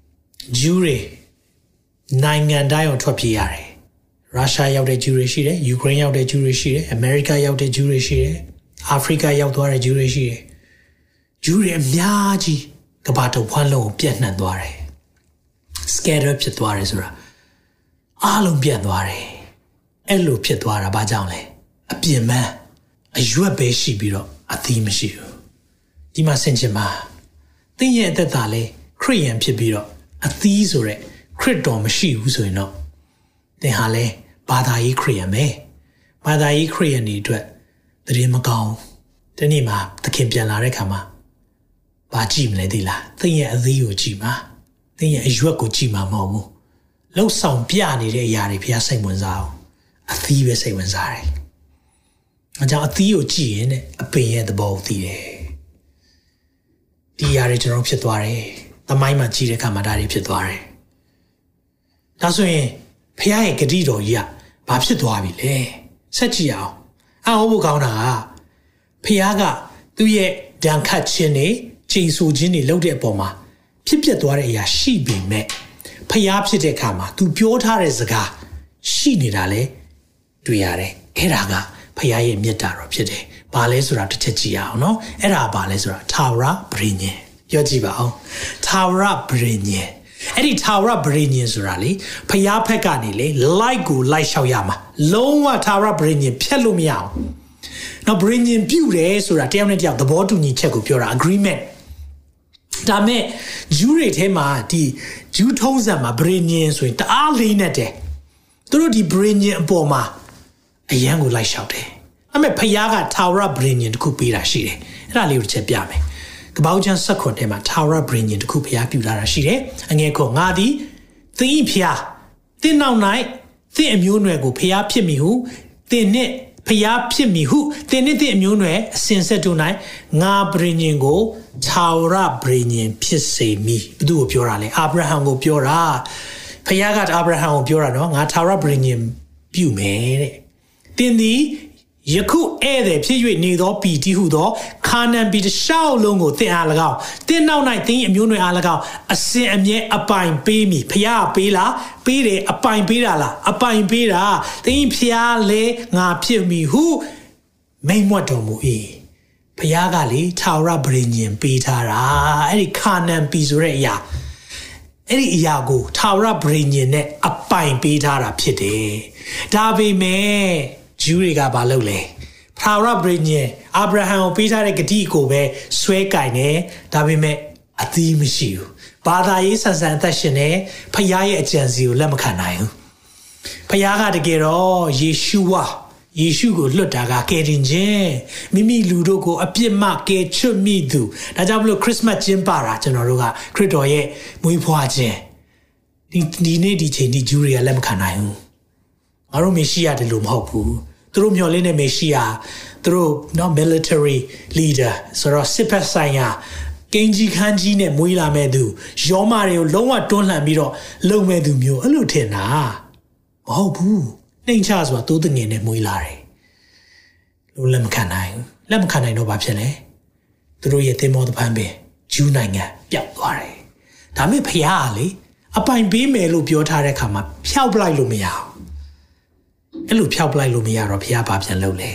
။ဂျူးတွေနိုင်ငံတိုင်းအောင်ထွက်ပြေးရတယ်ရုရှားရောက်တဲ့ဂျူတွေရှိတယ်ယူကရိန်းရောက်တဲ့ဂျူတွေရှိတယ်အမေရိကရောက်တဲ့ဂျူတွေရှိတယ်အာဖရိကရောက်သွားတဲ့ဂျူတွေရှိတယ် ဂျူတွေအများကြီးကမ္ဘာတစ်ဝန်းလုံးကိုပြန့်နှံ့သွားတယ် scatter ဖြစ်သွားတယ်ဆိုတာအားလုံးပြန့်သွားတယ်အဲ့လိုဖြစ်သွားတာဘာကြောင့်လဲအပြင်းမန်းအရွက်ပဲရှိပြီးတော့အသီးမရှိဘူးဒီမှာဆင်ချင်ပါသင်ရဲ့အသက်တာလဲခရိယန်ဖြစ်ပြီးတော့အသီးဆိုတဲ့ခရစ်တော်မရှိဘူးဆိုရင်တော့သင်ဟာလဲဘာသာရေးခရိယန်ပဲဘာသာရေးခရိယန်တွေအတွက်တရင်မကောင်းဒီနေ့မှာသခင်ပြန်လာတဲ့ခါမှာ ဘာကြည့်မလဲသိလားသင်ရဲ့အသီးကိုကြည့်ပါသင်ရဲ့အရွက်ကိုကြည့်မှာမဟုတ်ဘူးလှုပ်ဆောင်ပြနေတဲ့အရာတွေဘုရားစိတ်ဝင်စားအောင်အသီးပဲစိတ်ဝင်စားတယ်အကြောင်းအသီးကိုကြည့်ရင်အပင်ရဲ့သဘောကိုသိတယ်ဒီအရာတွေကျွန်တော်ဖြစ်သွားတယ်သမိုင်းမှာကြည့်တဲ့အခါမှာဒါတွေဖြစ်သွားတယ်ဒါဆိုရင်ဖះရဲ့ဂတိတော်ကြီးကဘာဖြစ်သွားပြီလဲဆက်ကြည့်အောင်အောက်ဖို့ကောင်းတာကဖះကသူ့ရဲ့ဒဏ်ခတ်ခြင်းတွေ ချိန်ဆခြင်းတွေလုပ်တဲ့အပေါ်မှာဖြစ်ပျက်သွားတဲ့အရာရှိပေမဲ့ဖះဖြစ်တဲ့အခါမှာ तू ပြောထားတဲ့စကားရှိနေတာလေတွေ့ရတယ်အဲ့ဒါကဖះရဲ့မေတ္တာတော်ဖြစ်တယ်ဘာလဲဆိုတာတစ်ချက်ကြည့်ရအောင်နော်အဲ့ဒါဘာလဲဆိုတာထာဝရဗြိညင်ပြောကြည့်ပါအောင်ထာဝရဗြိညင်အဲ့ဒီထာဝရဗြိညင်ဆိုတာလေဖျားဖက်ကနေလေ like ကို like လျှောက်ရမှာလုံးဝထာဝရဗြိညင်ဖြတ်လို့မရအောင်နော်ဗြိညင်ပြုတယ်ဆိုတာတယောက်နဲ့တယောက်သဘောတူညီချက်ကိုပြောတာ agreement ဒါမဲ့ဂျူးတွေထဲမှာဒီဂျူးထုံးစံမှာဗြိညင်ဆိုရင်တအားလေးနဲ့တယ်သူတို့ဒီဗြိညင်အပေါ်မှာအရန်ကိုလိုက်လျှောက်တယ်အမေဖျားကထာဝရဗြိညင်တခုပေးတာရှိတယ်အဲ့ဒါလေးကိုချက်ပြမယ်ကပောက်ချမ်းဆက်ခွန်ထဲမှာ Tower Brain တခုဖျားပြလာတာရှိတယ်အငယ်ခွန်ငါသည်သင်ဤဖျားသင်နောက်၌သင်အမျိုးနွယ်ကိုဖျားဖြစ်မိဟုသင်နှင့် ဖျားဖြစ်မိဟုသင်နှင့်သင်အမျိုးနွယ်အစဉ်ဆက်တို့၌ငါဗြိညင်ကို Tower Brain ဖြစ်စေမိဘသူ့ကိုပြောတာလဲအာဗြဟံကိုပြောတာဖျားကအာဗြဟံကိုပြောတာနော်ငါ Tower Brain ပြုမယ်တဲ့သင်သည် ယခုဧည့်သည်ဖြစ်၍နေသောပြည်တည်ဟုသောခါနန်ပြည်တစ်လျှောက်လုံးကိုသင်အား၎င်းသင်နောက်၌သင်၏အမျိုးနွယ်အား၎င်းအစဉ်အမြဲအပိုင်ပေးမည်ဖျားပေးလားပေးတယ်အပိုင်ပေးတာလားအပိုင်ပေးတာသင်ဖျားလဲငါဖြစ်မည်ဟုမိန်မွတ်တော်မူ၏ဖျားကလေထာဝရဗြိညင်ပေးထားတာအဲ့ဒီခါနန်ပြည်ဆိုတဲ့အရာအဲ့ဒီအရာကိုထာဝရဗြိညင်နဲ့အပိုင်ပေးထားတာဖြစ်တယ်ဒါပေမဲ့ ဂျူးတွေကဘာလုပ်လဲထာဝရဗြိညင်အာဗြဟံကိုပေးထားတဲ့ဂတိကိုပဲဆွဲကင်တယ်ဒါပေမဲ့အသီးမရှိဘူးဘာသာရေးဆန်ဆန်အသက်ရှင်နေဖခင်ရဲ့အကြံစီကိုလက်မခံနိုင်ဘူးဖခင်ကတကယ်တော့ယေရှုဝါယေရှုကိုလွတ်တာကကယ်တင်ခြင်းမိမိလူတို့ကိုအပြစ်မှကယ်ချွတ်မိသူဒါကြောင့်မလို့ခရစ်စမတ်ကျင်းပတာကျွန်တော်တို့ကခရစ်တော်ရဲ့မွေးဖွားခြင်းဒီဒီနေ့ဒီချိန်ဒီဂျူးတွေကလက်မခံနိုင်ဘူးငါတို့မေရှိယတယ်လို့မဟုတ်ဘူး သူတို့မျှော်လင့်တဲ့မေရှိယသူတို့နော် military leader ဆိုတော့စစ်ဖက်ဆိုင်ရာကင်းကြီးခန်းကြီးနဲ့မွေးလာမဲ့သူယောမတွေကိုလုံးဝတွန်းလှန်ပြီးတော့လုံမဲ့သူမျိုးအဲ့လိုထင်တာမဟုတ်ဘူးနှိမ်ချဆိုတာတိုးတငင်နဲ့မွေးလာတယ်လို့လက်မခံနိုင်ဘူးလက်မခံနိုင်တော့ဘာဖြစ်လဲသူတို့ရဲ့သင်္ဘောတပန်းပင်ဂျူးနိုင်ငံပျောက်သွားတယ်ဒါမဲ့ဖះကလေအပိုင်ပေးမယ်လို့ပြောထားတဲ့ခါမှာဖျောက်ပလိုက်လို့မရအောင် အဲ့လိုဖျောက်ပလိုက်လို့မရတော့ဖះဘာပြန်လုပ်လဲ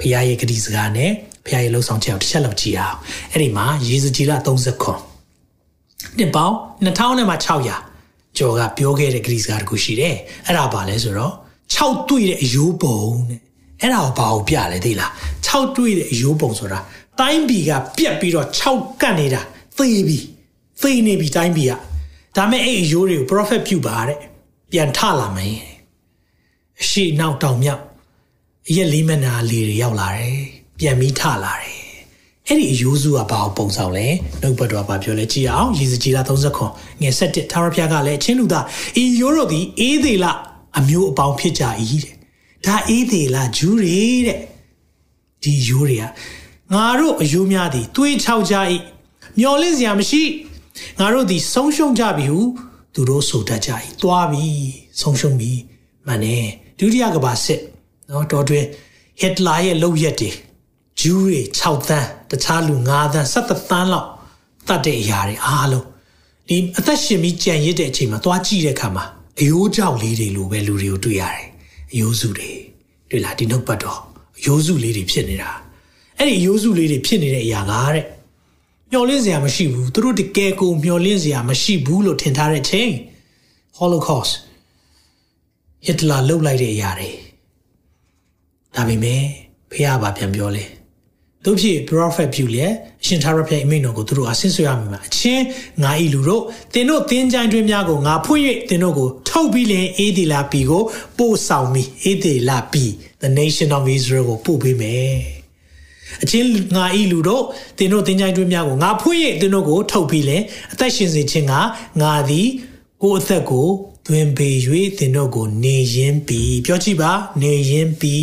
ဖះရဲ့ဂတိစကားနဲ့ဖះရဲ့လှုပ်ဆောင်ချက်ကိုတစ်ချက်လောက်ကြည့်အောင်အဲ့ဒီမှာယေဇကြီးလ30ခွန်နှစ်ပေါင်း2600ကျော်ကပြောခဲ့တဲ့ဂတိစကားတခုရှိတယ်အဲ့ဒါပါလဲဆိုတော့6တွေ့တဲ့အယိုးပုံတဲ့အဲ့ဒါကိုဘာကိုပြလဲသိလား6တွေ့တဲ့အယိုးပုံဆိုတာတိုင်းပြည်ကပြက်ပြီးတော့6ကတ်နေတာသေပြီသေနေပြီတိုင်းပြည်ကဒါမဲ့အဲ့အယိုးတွေကို prophet ပြုပါတဲ့ပြန်ထလာမယ် အရှိနောက်တောင်မြောက်အရက်လေးမနာလေးတွေရောက်လာတယ်ပြန်ပြီးထလာတယ်အဲ့ဒီအယိုးစုကဘာကိုပုံဆောင်လဲနှုတ်ဘတ်တော်ကပြောလဲကြည့်အောင်ရေစကြည်လာ30ခွန်ငယ်7ထာဝရဘုရားကလည်းအချင်းလူသားဤယိုးတို့သည်အေးသေးလားအမျိုးအပေါင်းဖြစ်ကြ၏တဲ့ဒါအေးသေးလားဂျူးတွေတဲ့ဒီယိုးတွေကငါတို့အယိုးများသည်တွေးချောက်ကြ၏မျော်လင့်စရာမရှိငါတို့သည်ဆုံးရှုံးကြပြီဟုသူတို့ဆိုတတ်ကြ၏သွားပြီဆုံးရှုံးပြီမှန်တယ် ဒုတိယကဘာစစ်နော်တော်တွင်ဟစ်လာရဲ့လုပ်ရက်တွေဂျူးတွေ6သန်းတခြားလူ9သန်း7သန်းလောက်တတ်တဲ့အရာတွေအားလုံးဒီအသက်ရှင်ပြီးကြံရစ်တဲ့အချိန်မှာသွားကြည့်တဲ့အခါမှာအယိုးကြောက်လေးတွေလိုပဲလူတွေကိုတွေ့ရတယ်အယိုးစုတွေတွေ့လားဒီနှုတ်ပတ်တော့အယိုးစုလေးတွေဖြစ်နေတာအဲ့ဒီအယိုးစုလေးတွေဖြစ်နေတဲ့အရာကတဲ့မျောလင့်စရာမရှိဘူးသူတို့တကယ်ကိုမျောလင့်စရာမရှိဘူးလို့ထင်ထားတဲ့ချိန် Holocaust ဟစ်တလာလှုပ်လိုက်တဲ့အရာတွေဒါပေမဲ့ဖះဘာပြန်ပြောလဲတို့ဖြစ် prophet ပြုလေအရှင်သာရဖျားအမိန့်တော်ကိုသူတို့အဆင့်ဆွေရမိမှာအချင်းငါဤလူတို့သင်တို့သင်ကြိုင်တွင်များကိုငါဖွင့်၍သင်တို့ကိုထုတ်ပြီးလင်အေဒီလာပီကိုပို့ဆောင်မိအေဒီလာပီ the nation of Israel ကိုပို့ပေးမယ်အချင်းငါဤလူတို့သင်တို့သင်ကြိုင်တွင်များကိုငါဖွင့်၍သင်တို့ကိုထုတ်ပြီးလင်အသက်ရှင်စေခြင်းကငါသည်ကိုယ်အသက်ကို သွင်ပေ၍သင်တို့ကိုနေရင်ပြီပြောကြည့်ပါနေရင်ပြီ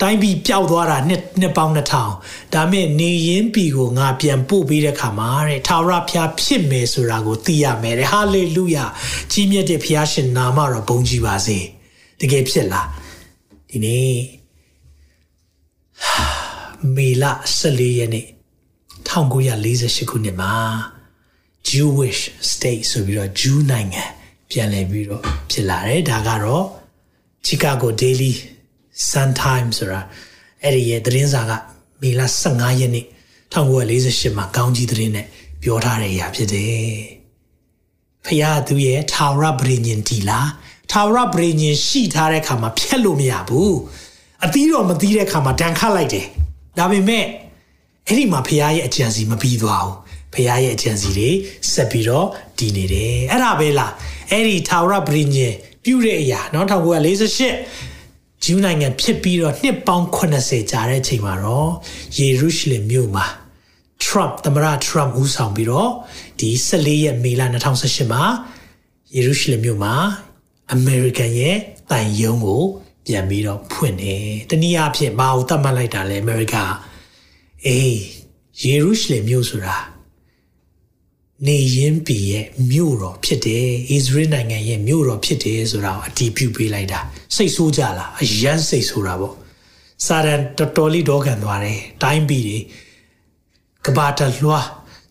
တိုင်းပြည်ပျောက်သွားတာနှစ်နှစ်ပေါင်း2000ဒါမဲ့နေရင်ပြီကိုငါပြန်ပို့ပေးတဲ့ခါမှာတဲ့ထာဝရဘုရားဖြစ်မယ်ဆိုတာကိုသိရမယ်တဲ့ဟာလေလုယာကြီးမြတ်တဲ့ဘုရားရှင်နာမတော်ဘုန်းကြီးပါစေတကယ်ဖြစ်လားဒီနေ့မေလ14ရက်နေ့1948ခုနှစ်မှာ Jewish state ဆိုပြီးတော့ Jew နိုင်ငံ ပြန်လည်ပြီးတော့ဖြစ်လာတယ်ဒါကတော့ Chicago Daily Sun Times ဆိုတာအဲ့ဒီရဲ့သတင်းစာကမေလ15ရက်နေ့1948မှာကောင်းကြီးသတင်းနဲ့ပြောထားတဲ့အရာဖြစ်တယ်ဖခင်သူရဲ့ထာဝရဗြိညင်တီလာထာဝရဗြိညင်ရှိထားတဲ့ခါမှာဖြတ်လို့မရဘူးအသီးတော်မသီးတဲ့ခါမှာဒဏ်ခတ်လိုက်တယ်ဒါပေမဲ့အဲ့ဒီမှာဖခင်ရဲ့အကြံစီမပြီးသွားဘူးဖခင်ရဲ့အကြံစီတွေဆက်ပြီးတော့တည်နေတယ်အဲ့ဒါပဲလား အဲ့ဒီထာဝရဗြိညင်ပြုတဲ့အရာနော်1948ဂျူးနိုင်ငံဖြစ်ပြီးတော့နှစ်ပေါင်း80ကြာတဲ့အချိန်မှာတော့ယေရုရှလင်မြို့မှာ Trump သမ္မတ Trump ဦးဆောင်ပြီးတော့ဒီ14ရက်မေလ2018မှာယေရုရှလင်မြို့မှာ American ရဲ့တန်ယုံကိုပြန်ပြီးတော့ဖွင့်တယ်။တနည်းအားဖြင့်ဘာကိုသတ်မှတ်လိုက်တာလဲ America အေးယေရုရှလင်မြို့ဆိုတာ နေရင်ပြည်ရဲ့မြို့တော်ဖြစ်တယ်။ဣသရေလနိုင်ငံရဲ့မြို့တော်ဖြစ်တယ်ဆိုတာကိုအတည်ပြုပေးလိုက်တာ။စိတ်ဆိုးကြလားအယမ်းစိတ်ဆိုးတာပေါ့။စာရန်တော်တော်လေးတော့ခံသွားတယ်။တိုင်းပြည်တွေကဘာတလွှား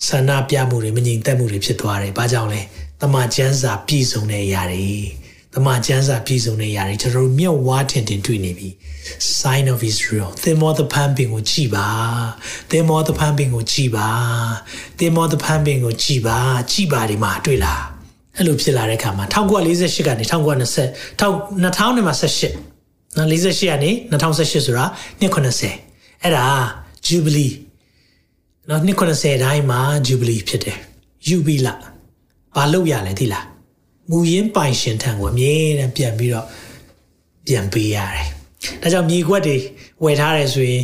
ဆန္ဒပြမှုတွေမငြိမ်သက်မှုတွေဖြစ်သွားတယ်။ဘာကြောင့်လဲ။တမန်ကျမ်းစာပြည့်စုံတဲ့အရာတွေ တမန်ကျမ်းစာပြည်စုံတဲ့ຢာတွေကျွန်တော်တို့မြတ်ဝါထင်တင်တွေ့နေပြီ sign of Israel သင်မောသဖန်ပင်ကိုကြည်ပါသင်မောသဖန်ပင်ကိုကြည်ပါသင်မောသဖန်ပင်ကိုကြည်ပါကြည်ပါဒီမှာတွေ့လားအဲ့လိုဖြစ်လာတဲ့အခါမှာ1948ကနေ1920 2000နဲ့မှာ18နော်48ကနေ2018ဆိုတာနှစ်90အဲ့ဒါ jubilee နော်နှစ်90တိုင်းမှာ jubilee ဖြစ်တယ်ယူဘီလာဘာလို့ရလဲသိလား မူရင်းပိုင်ရှင်ထံကိုအမြဲတမ်းပြန်ပြီးတော့ပြန်ပေးရတယ်။ဒါကြောင့်မြေခွက်တွေဝယ်ထားတယ်ဆိုရင်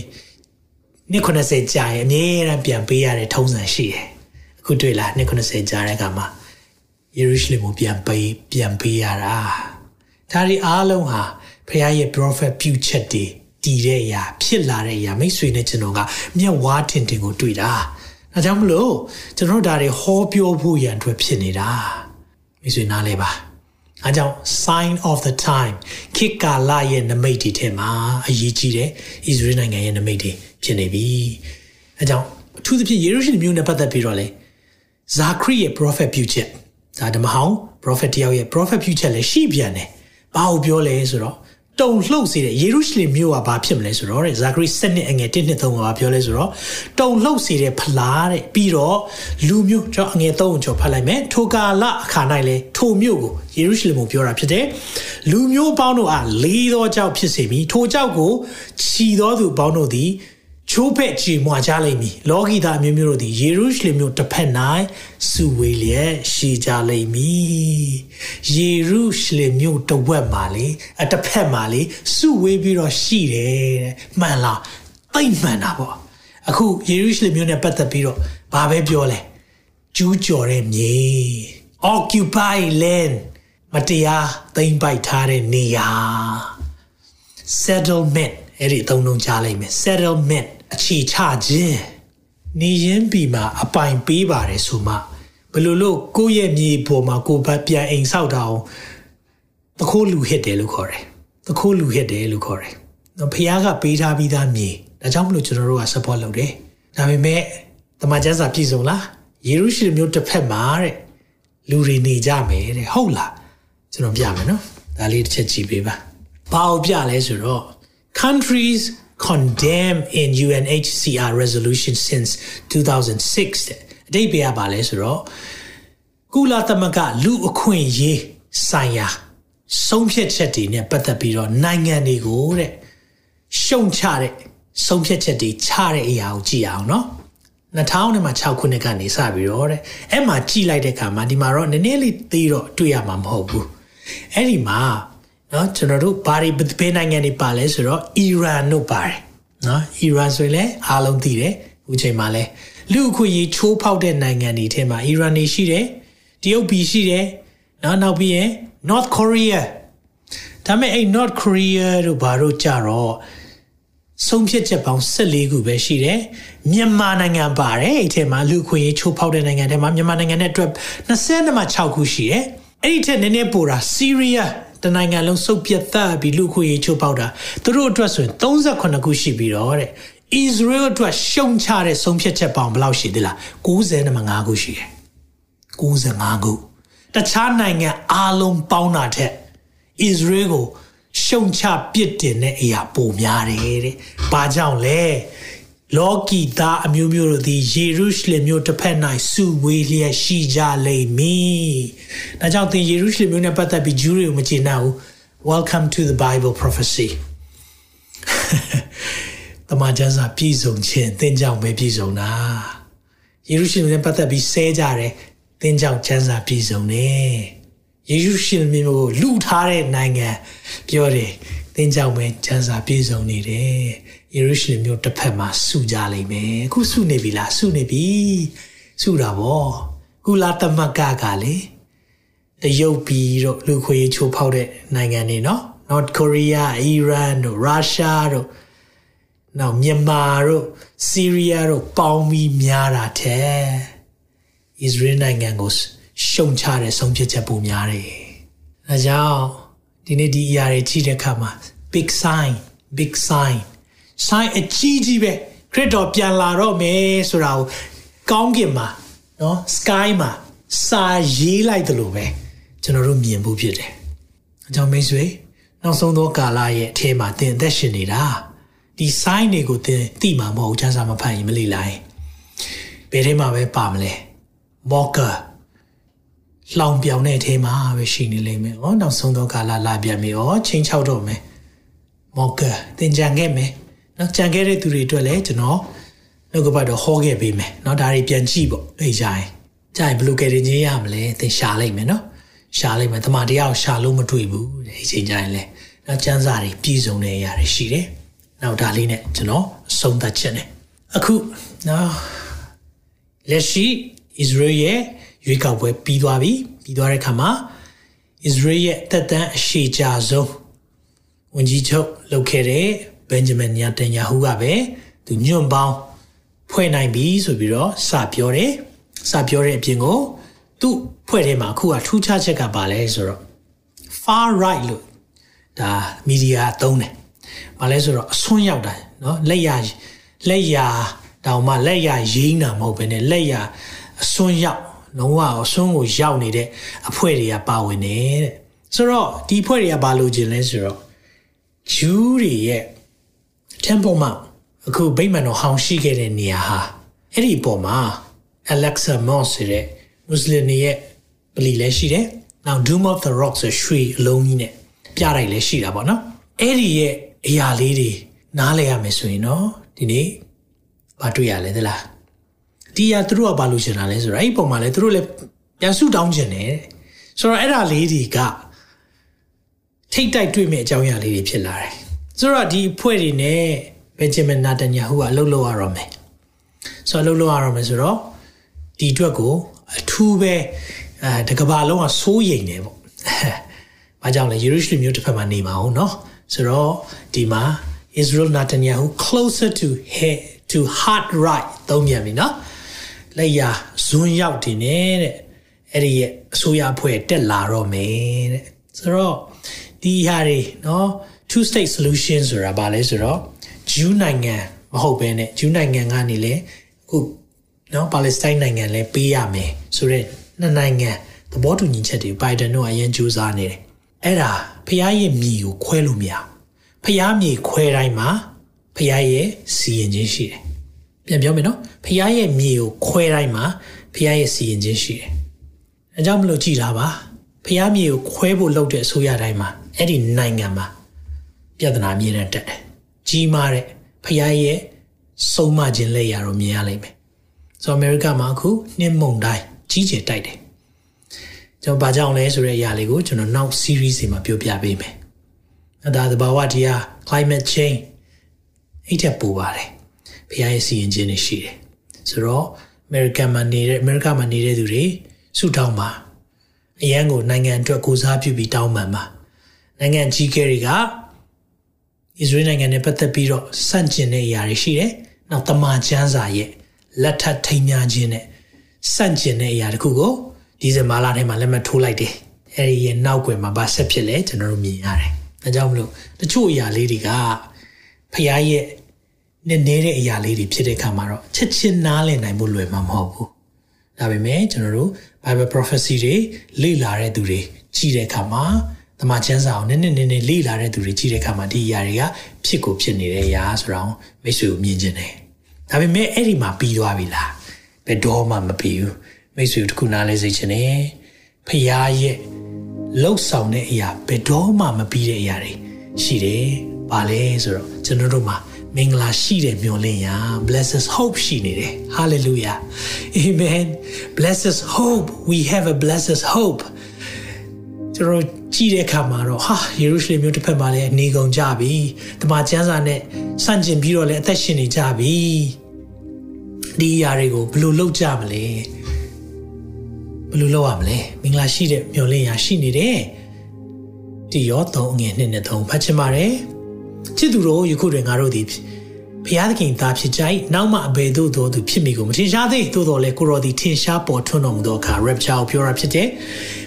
နှစ်90ကြာရင်အမြဲတမ်းပြန်ပေးရတဲ့ထုံးစံရှိတယ်။အခုတွေ့လားနှစ်90ကြာတဲ့အခါမှာယေရုရှလင်ကိုပြန်ပေးပြန်ပေးရတာ။ဒါဒီအားလုံးဟာဖခင်ရဲ့ prophet ပြုချက်တွေတည်တဲ့အရာဖြစ်လာတဲ့အရာမိတ်ဆွေနဲ့ကျွန်တော်ကမျက်ဝါးထင်ထင်ကိုတွေ့တာ။ဒါကြောင့်မလို့ကျွန်တော်တို့ဒါတွေဟောပြောဖို့ရန်အတွက်ဖြစ်နေတာ။ မိတ်ဆွေနားလဲပါ။အဲကြောင့် sign of the time ခေတ်ကာလရဲ့နမိတ်တွေထဲမှာအရေးကြီးတယ်။ဣသရေလနိုင်ငံရဲ့နမိတ်တွေဖြစ်နေပြီ။အဲကြောင့်အထူးသဖြင့်ယေရုရှလင်မြို့နဲ့ပတ်သက်ပြီးတော့လေဇာခရီရဲ့ prophet ပြုချက်ဒါဓမ္မဟောင်း prophet တယောက်ရဲ့ prophet ပြုချက်လည်းရှိပြန်တယ်။ဘာကိုပြောလဲဆိုတော့ တုံလှုပ်စေတဲ့ယေရုရှလင်မြို့ကဘာဖြစ်မလဲဆိုတော့တဲ့ဇာခရီ7နှစ်အငယ်1နှစ်3ကဘာပြောလဲဆိုတော့တုံလှုပ်စေတဲ့ဖလားတဲ့ပြီးတော့လူမျိုးကျွန်တော်အငယ်3ကိုကျွန်တော်ဖတ်လိုက်မယ်ထိုကာလအခါ၌လဲထိုမြို့ကိုယေရုရှလင်ကိုပြောတာဖြစ်တယ်လူမျိုးပေါင်းတို့အားလေးသောကြောက်ဖြစ်စေပြီးထိုကြောက်ကိုခြီသောသူပေါင်းတို့သည် ချိုးဖက်ကြည်မွာကြလိမ့်မည်လောကီသားမျိုးမျိုးတို့သည်ယေရုရှလင်မြို့တစ်ဖက်၌စုဝေးလျက်ရှိကြလိမ့်မည်ယေရုရှလင်မြို့တစ်ဝက်မှာလေအတစ်ဖက်မှာလေစုဝေးပြီးတော့ရှိတယ်တဲ့မှန်လားသိမ့်မှန်တာပေါ့အခုယေရုရှလင်မြို့နဲ့ပတ်သက်ပြီးတော့ဘာပဲပြောလဲကျူးကျော်တဲ့မြေ occupy land မတရားသိမ်းပိုက်ထားတဲ့နေရာ settlement အဲ့ဒီအသုံးလုံးကြားလိုက်မယ် settlement အခြေချခြင်းနေရင်ပြီမှာအပိုင်ပေးပါတယ်ဆိုမှဘယ်လိုလို့ကိုယ့်ရဲ့မြေပေါ်မှာကိုယ်ဘပြန်အိမ်ဆောက်တာအောင်တခိုးလူဟစ်တယ်လို့ခေါ်တယ်တခိုးလူဟစ်တယ်လို့ခေါ်တယ်နော်ဖះကပေးထားပြီးသားမြေဒါကြောင့်မလို့ကျွန်တော်တို့က support လုပ်တယ်ဒါပေမဲ့တမန်ကျမ်းစာပြည့်စုံလားယေရုရှလင်မြို့တစ်ဖက်မှာတဲ့လူတွေနေကြမယ်တဲ့ဟုတ်လားကျွန်တော်ပြမယ်နော်ဒါလေးတစ်ချက်ကြည့်ပေးပါဘာကိုပြလဲဆိုတော့ countries condemn in UNHCR resolution since 2006 တဲ့အတိတ်ပြရပါလဲဆိုတော့ကုလသမဂ္ဂလူအခွင့်အရေးဆိုင်ရာဆုံးဖြတ်ချက်တွေနဲ့ပတ်သက်ပြီးတော့နိုင်ငံတွေကိုတဲ့ရှုံချတဲ့ဆုံးဖြတ်ချက်တွေချတဲ့အရာကိုကြည့်အောင်နော်2006ခုနှစ်ကနေစပြီးတော့တဲ့အဲ့မှာကြည့်လိုက်တဲ့အခါမှာဒီမှာတော့နည်းနည်းလေးသေးတော့တွေ့ရမှာမဟုတ်ဘူးအဲ့ဒီမှာ နော်ကျွန်တော်တို့ဘာတွေဘယ်နိုင်ငံတွေပါလဲဆိုတော့အီရန်တို့ပါတယ်နော်အီရန်ဆိုရင်လည်းအားလုံးသိတယ်အခုချိန်မှာလဲလူအခွင့်အရေးချိုးဖောက်တဲ့နိုင်ငံတွေထဲမှာအီရန်နေရှိတယ်တရုတ်ပြည်ရှိတယ်နော်နောက်ပြီးရင် North Korea ဒါပေမဲ့အဲ့ North Korea တို့ဘာတို့ကြတော့ဆုံးဖြတ်ချက်ပေါင်း14ခုပဲရှိတယ်မြန်မာနိုင်ငံပါတယ်အဲ့ထဲမှာလူခွင့်ရေးချိုးဖောက်တဲ့နိုင်ငံထဲမှာမြန်မာနိုင်ငံနဲ့အတွက်20မှာ6ခုရှိတယ်အဲ့ဒီထက်နည်းနည်းပိုတာဆီးရီးယား တနိုင်ငံလုံးစုပ်ပြတ်သက်ပြီးလူခွင့်ရေးချိုးဖောက်တာသူတို့အတွက်ဆိုရင်38ခုရှိပြီးတော့တဲ့ Israel အတွက်ရှုံချတဲ့ဆုံးဖြတ်ချက်ပေါင်းဘယ်လောက်ရှိသလား95ခုရှိတယ်95ခုတခြားနိုင်ငံအားလုံးပေါင်းတာထက် Israel ကိုရှုံချပစ်တင်တဲ့အရာပိုများတယ်တဲ့။ဘာကြောင့်လဲ။ လောကီသားအမျိုးမျိုးတို့သည်ယေရုရှလင်မြို့တစ်ဖက်၌စုဝေးလျက်ရှိကြလိမ့်မည်။ဒါကြောင့်သင်ယေရုရှလင်မြို့နဲ့ပတ်သက်ပြီးဂျူးတွေကိုမကျေနပ်ဘူး။ Welcome to the Bible prophecy တမန်ကျမ်းစာပြည့်စုံခြင်းသင်ကြောင့်ပဲပြည့်စုံတာ။ယေရုရှလင်နဲ့ပတ်သက်ပြီးဆဲကြတယ်သင်ကြောင့်ကျမ်းစာပြည့်စုံတယ်။ယေရုရှလင်မြို့ကိုလူထားတဲ့နိုင်ငံပြောတယ်သင်ကြောင့်ပဲကျမ်းစာပြည့်စုံနေတယ် ယေရုရှလင်မြို့တစ်ဖက်မှာစုကြလိမ့်မယ်အခုစုနေပြီလားစုနေပြီစုတာဗောကုလာသမဂ္ဂကလေတရုတ်ပြည်တို့လူခွေချိုးဖောက်တဲ့နိုင်ငံတွေနော် North Korea Iran တို့ Russia တို့နောက်မြန်မာတို့ Syria တို့ပေါင်းပြီးများတာတဲ့ Israel နိုင်ငံကိုရှုံချတဲ့ဆုံးဖြတ်ချက်ပုံများတယ်။ဒါကြောင့်ဒီနေ့ဒီအရာတွေကြည့်တဲ့အခါမှာ big sign big sign sign အကြီးကြီးပဲခရစ်တော်ပြန်လာတော့မယ်ဆိုတာကိုကောင်းကင်မှာနော် sky မှာစာရေးလိုက်တယ်လို့ပဲကျွန်တော်တို့မြင်ဖို့ဖြစ်တယ်အကြောင်းမိတ်ဆွေနောက်ဆုံးသောကာလရဲ့အထဲမှာသင်အသက်ရှင်နေတာဒီ sign တွေကိုသင်သိမှာမဟုတ်ချမ်းစာမဖတ်ရင်မလိလိုက်ဘယ်ထဲမှာပဲပါမလဲ mocker လောင်ပြောင်တဲ့အထဲမှာပဲရှိနေလိမ့်မယ်။ဩနောက်ဆုံးသောကာလလာပြန်ပြီ။ဩချင်းချောက်တော့မယ်။ mocker သင်ကြံခဲ့မယ်။ နော်ကြံခဲ့တဲ့သူတွေအတွက်လည်းကျွန်တော်နှုတ်ကပတ်တော့ဟောခဲ့ပေးမယ်။နော်ဒါတွေပြန်ကြည့်ပေါ့။အေးကြရင်ကြရင်ဘယ်လိုကယ်တင်ခြင်းရမလဲသင်ရှာလိုက်မယ်နော်။ရှာလိုက်မယ်တမန်တရားကိုရှာလို့မတွေ့ဘူးတဲ့အချိန်ကြရင်လည်းနော်ကျမ်းစာတွေပြည့်စုံတဲ့အရာတွေရှိတယ်။နောက်ဒါလေးနဲ့ကျွန်တော်အဆုံးသတ်ချက်နဲ့အခုနော်လက်ရှိ Israel ရဲ့ရွေးကောက်ပွဲပြီးသွားပြီပြီးသွားတဲ့အခါမှာ Israel ရဲ့တက်တန်းအရှိကြဆုံးဝန်ကြီးချုပ်လုပ်ခဲ့တဲ့ Benjamin Netanyahu ကပဲသူညွန့်ပေါင်းဖွဲ့နိုင်ပြီဆိုပြီးတော့စပြောတယ်စပြောတဲ့အပြင်ကိုသူ့ဖွဲ့ထဲမှာအခုကထူးခြားချက်ကပါလဲဆိုတော့ far right လို့ဒါမီဒီယာသုံးတယ်။ဘာလဲဆိုတော့အစွန်းရောက်တာเนาะလက်ရလက်ရတောင်မှလက်ရရင်းတာမဟုတ်ဘဲနဲ့လက်ရအစွန်းရောက်လုံးဝအစွန်းကိုရောက်နေတဲ့အဖွဲတွေကပါဝင်နေတဲ့ဆိုတော့ဒီဖွဲ့တွေကဘာလို့ခြင်းလဲဆိုတော့ဂျူးတွေရဲ့ temple mount အခုဗိမာန်တော်ဟောင်းရှိခဲ့တဲ့နေရာဟာအဲ့ဒီပုံမှာ Alexa Moss ဆိုတဲ့မွတ်စလင်တွေရဲ့ပလီလည်းရှိတယ်။နောက် Doom of the Rock ဆိုရွှေအလုံးကြီးနဲ့ပြတိုက်လည်းရှိတာပေါ့နော်။အဲ့ဒီရဲ့အရာလေးတွေနားလည်ရမယ်ဆိုရင်တော့ဒီနေ့ဘာတွေ့ရလဲသလား။ဒီရသူတို့ကဘာလို့ရှင်တာလဲဆိုတော့အဲ့ဒီပုံမှာလည်းသူတို့လည်းပြန်ဆုတောင်းခြင်းတယ်။ဆိုတော့အဲ့ဒါလေးတွေကထိတ်တိုက်တွေ့မဲ့အကြောင်းအရာလေးတွေဖြစ်လာတယ်။ ဆိုတော့ဒီအဖွဲ့တွေနဲ့ဘင်ဂျမင်နာတန်ယာဟုကအလုပ်လုပ်ရတော့မယ်။ဆိုတော့အလုပ်လုပ်ရတော့မယ်ဆိုတော့ဒီအတွက်ကိုအထူးပဲအဲတကဘာလုံးကစိုးရိမ်နေပေါ့။ဘာကြောင့်လဲယေရုရှလင်မြို့တစ်ဖက်မှာနေမှာဟုတ်နော်။ဆိုတော့ဒီမှာ Israel Netanyahu closer to head to heart right သုံးပြန်ပြီနော်။လက်ရဇွန်းရောက်တင်နေတဲ့အဲ့ဒီရဲ့အစိုးရအဖွဲ့တက်လာတော့မယ်တဲ့။ဆိုတော့ဒီဟာတွေနော် two state solution ဆိုတာဘာလဲဆိုတော့ဂျူးနိုင်ငံမဟုတ်ဘဲနဲ့ဂျူးနိုင်ငံကနေလေအခုနော်ပါလက်စတိုင်းနိုင်ငံလည်းပေးရမယ်ဆိုတော့နှစ်နိုင်ငံသဘောတူညီချက်တွေဘိုင်ဒန်တို့အရင်ကြိုးစားနေတယ်အဲ့ဒါဖျားရဲ့မြေကိုခွဲလို့မရဖျားမြေခွဲတိုင်းမှာဖျားရဲ့စီရင်ခြင်းရှိတယ်ပြန်ပြောမယ်နော်ဖျားရဲ့မြေကိုခွဲတိုင်းမှာဖျားရဲ့စီရင်ခြင်းရှိတယ်အဲကြောင့်မလို့ကြည်တာပါဖျားမြေကိုခွဲဖို့လုပ်တဲ့အစိုးရတိုင်းမှာအဲ့ဒီနိုင်ငံမှာ ပြဿနာမြင်တဲ့တက်တယ်ကြီးမားတဲ့ဖျားရဲ့ဆုံးမခြင်းလက်ရတော့မြင်ရလိမ့်မယ်ဆိုတော့အမေရိကမှာအခုနှင်းမုန်တိုင်းကြီးကျယ်တိုက်တယ်ကျွန်တော်ဘာကြောင့်လဲဆိုတဲ့အရာလေးကိုကျွန်တော်နောက် series တွေမှာပြောပြပေးမယ်အဲဒါသဘာဝတရား climate change အဲ့တက်ပူပါတယ်ဖျားရဲ့စီရင်ခြင်းတွေရှိတယ်ဆိုတော့အမေရိကန်မှာနေတဲ့အမေရိကမှာနေတဲ့သူတွေစုတောင်းပါအရန်ကိုနိုင်ငံအတွက်ကိုစားပြုပြီးတောင်းပန်ပါနိုင်ငံကြီးကဲတွေက Israel နိုင်ငံနဲ့ပတ်သက်ပြီးတော့စန့်ကျင်တဲ့အရာတွေရှိတယ်။နောက်တမန်ကျမ်းစာရဲ့လက်ထပ်ထိမ်းများခြင်းနဲ့စန့်ကျင်တဲ့အရာတခုကိုဒီဇင်ဘာလထဲမှာလက်မှတ်ထိုးလိုက်တယ်။အဲဒီရဲ့နောက်ွယ်မှာဘာဆက်ဖြစ်လဲကျွန်တော်တို့မြင်ရတယ်။ဒါကြောင့်မလို့တချို့အရာလေးတွေကဖခင်ရဲ့နဲ့နေတဲ့အရာလေးတွေဖြစ်တဲ့အခါမှာတော့ချက်ချင်းနားလည်နိုင်ဖို့လွယ်မှာမဟုတ်ဘူး။ဒါပေမဲ့ကျွန်တော်တို့ Bible prophecy တွေလေ့လာတဲ့သူတွေကြည့်တဲ့အခါမှာ တမန်ကျမ်းစာကိုနည်းနည်းနည်းနည်းလေ့လာတဲ့သူတွေကြည့်တဲ့အခါမှာဒီအရာတွေကဖြစ်ကိုဖြစ်နေတဲ့အရာဆိုတော့မိတ်ဆွေကိုမြင်ကျင်တယ်။ဒါပေမဲ့အဲ့ဒီမှာပြီးသွားပြီလား။ဘယ်တော့မှမပြီးဘူး။မိတ်ဆွေတို့ခုနားလဲစေချင်တယ်။ဖခင်ရဲ့လှုပ်ဆောင်တဲ့အရာဘယ်တော့မှမပြီးတဲ့အရာတွေရှိတယ်။ဘာလဲဆိုတော့ကျွန်တော်တို့မှာမင်္ဂလာရှိတဲ့မျှော်လင့်ရာ blessed hope ရှိနေတယ် hallelujah amen blessed hope we have a blessed hope ကျွန်တော်ကြည့်တဲ့အခါမှာတော့ဟာယေရုရှလင်မြို့တစ်ဖက်မှာလည်းနေကုန်ကြပြီ။တမန်ကျမ်းစာနဲ့ဆန့်ကျင်ပြီးတော့လည်းအသက်ရှင်နေကြပြီ။ဒီအရာတွေကိုဘယ်လိုလုပ်ကြမလဲ။ဘယ်လိုလုပ်ရမလဲ။မင်္ဂလာရှိတဲ့မျှော်လင့်ရာရှိနေတယ်။ဒီရောသုံးငွေနှစ်နဲ့သုံးဖတ်ချင်ပါတယ်။ချစ်သူတို့ယခုတွင်ငါတို့သည် ဖျားသခင်သားဖြစ်ကြ၏နောက်မှအဘယ်သို့သောသူဖြစ်မိကိုမထင်ရှားသေးသို့တော်လဲကိုရော်ဒီထင်ရှားပေါ်ထွန်းတော်မူသောအခါ rapture ကိုပြောတာဖြစ်တယ်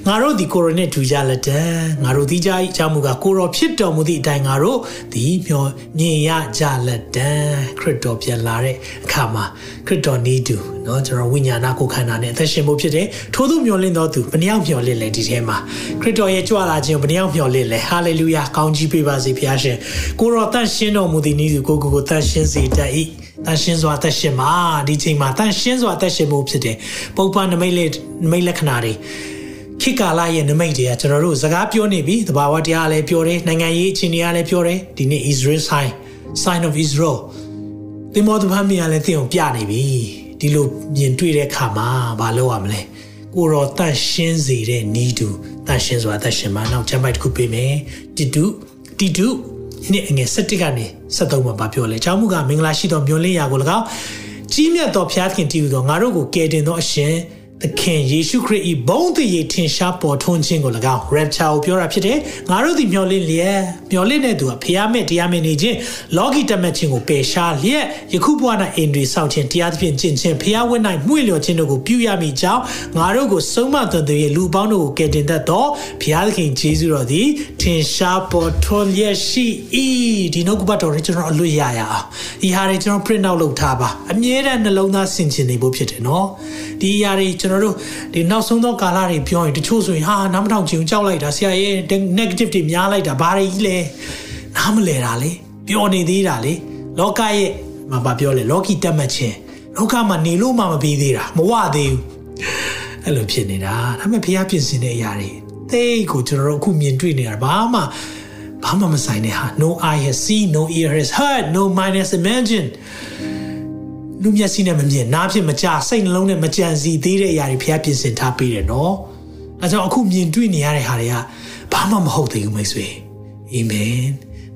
ငါတို့ဒီကိုရော်နဲ့တူကြလက်တံငါတို့ဒီကြ၏အကြောင်းမူကားကိုရော်ဖြစ်တော်မူသည့်အတိုင်းငါတို့ဒီမျောမြင်ရကြလက်တံခရစ်တော်ပြန်လာတဲ့အခါမှာခရစ်တော်နေတူ နော်ကျွန်တော်ဝိညာဏကိုခန္ဓာနဲ့အသက်ရှင်ဖို့ဖြစ်တယ်ထို့သူမျှော်လင့်တော်သူဘယ်နှယောက်မျှော်လင့်လဲဒီထဲမှာခရစ်တော်ရဲ့ကြွလာခြင်းကိုဘယ်နှယောက်မျှော်လင့်လဲဟာလေလုယာကောင်းကြီးပေးပါစေဖခင်ရှင်ကိုရောတန့်ရှင်းတော်မူသည်နည်းသူကိုကိုကိုတန့်ရှင်းစေတတ်၏တန်ရှင်းစွာသက်ရှင်မှာဒီချိန်မှာတန်ရှင်းစွာသက်ရှင်မှုဖြစ်တယ်ပုပ္ပနမိတ်လက်နမိတ်လက္ခဏာတွေခေတ်ကာလရဲ့နမိတ်တွေကကျွန်တော်တို့စကားပြောနေပြီတဘာဝတရားလည်းပြောတယ်နိုင်ငံရေးအခြေအနေကလည်းပြောတယ်ဒီနေ့ Israel sign sign of Israel တင်မောတဖမ်းမြင်လည်းသိအောင်ပြနေပြီ ဒီလိုမြင်တွေ့တဲ့အခါမှာမလုပ်ရမလဲကိုရောတန့်ရှင်းစေတဲ့နီးတူတန့်ရှင်းစွာသက်ရှင်မှာနောက်ချမ်းပိုက်တစ်ခုပေးမယ်တီတူတီတူနှစ်အငယ်7ကနေ73မှာပြောလဲ။ကျောင်းမှုကမင်္ဂလာရှိသောမျိုးလင်းရာကို၎င်းကြီးမြတ်သောဘုရားသခင်တည်ဟူသောငါတို့ကိုကယ်တင်သောအရှင် သခင်ယေရှုခရစ်၏ဘုန်းတည်ရထင်ရှားပေါ်ထွန်းခြင်းကို၎င်း rapture ကိုပြောတာဖြစ်တယ်ငါတို့ဒီမျော်လင့်လျက်မျော်လင့်တဲ့သူကဖျားမဲ့တရားမဲ့နေခြင်းလောကီတတ်မှတ်ခြင်းကိုပယ်ရှားလျက်ယခုဘဝ၌အင်တွေစောင့်ခြင်းတရားသဖြင့်ကျင့်ခြင်းဖျားဝတ်၌မှု့လျော်ခြင်းတို့ကိုပြုရမိကြောင်းငါတို့ကိုဆုံးမသွန်သင်ရဲ့လူပေါင်းတို့ကိုကယ်တင်တတ်သောဖျားသခင်ယေရှုတော်သည်ထင်ရှားပေါ်ထွန်းလျက်ရှိ၏ဒီနှုတ်ကပတ်တော်တွေကျွန်တော်အလွတ်ရရအောင်ဒီဟာတွေကျွန်တော် print out လုပ်ထားပါအမြဲတမ်းနှလုံးသားဆင်ခြင်နေဖို့ဖြစ်တယ်နော်ဒီအရာတွေကျွန်တော်တို့ဒီနောက်ဆုံးသောကာလတွေပြောရင်တချို့ဆိုရင်ဟာနားမထောင်ချင်ကြောက်လိုက်တာဆရာရဲ့ negative တွေများလိုက်တာဘာတွေကြီးလဲနားမလဲတာလေပျော်နေသေးတာလေလောကရဲ့မဘာပြောလဲလောကီတက်မှတ်ခြင်းလောကမှာနေလို့မှမပြီးသေးတာမဝသေးဘူးအဲ့လိုဖြစ်နေတာဒါပေမဲ့ဖះပြင်ဆင်တဲ့အရာတွေသိကိုကျွန်တော်တို့အခုမြင်တွေ့နေတာဘာမှဘာမှမဆိုင်တဲ့ဟာ no eye has seen no ear has heard no mind has imagined လူမျက်စိနဲ့မမြင်နားဖြင့်မကြစိတ်နှလုံးနဲ့မကြံစီသေးတဲ့အရာတွေဖျားပြင်ဆင်ထားပေးတယ်နော်အဲကြောင့်အခုမြင်တွေ့နေရတဲ့ဟာတွေကဘာမှမဟုတ်သေးဘူးမိတ်ဆွေအာမင်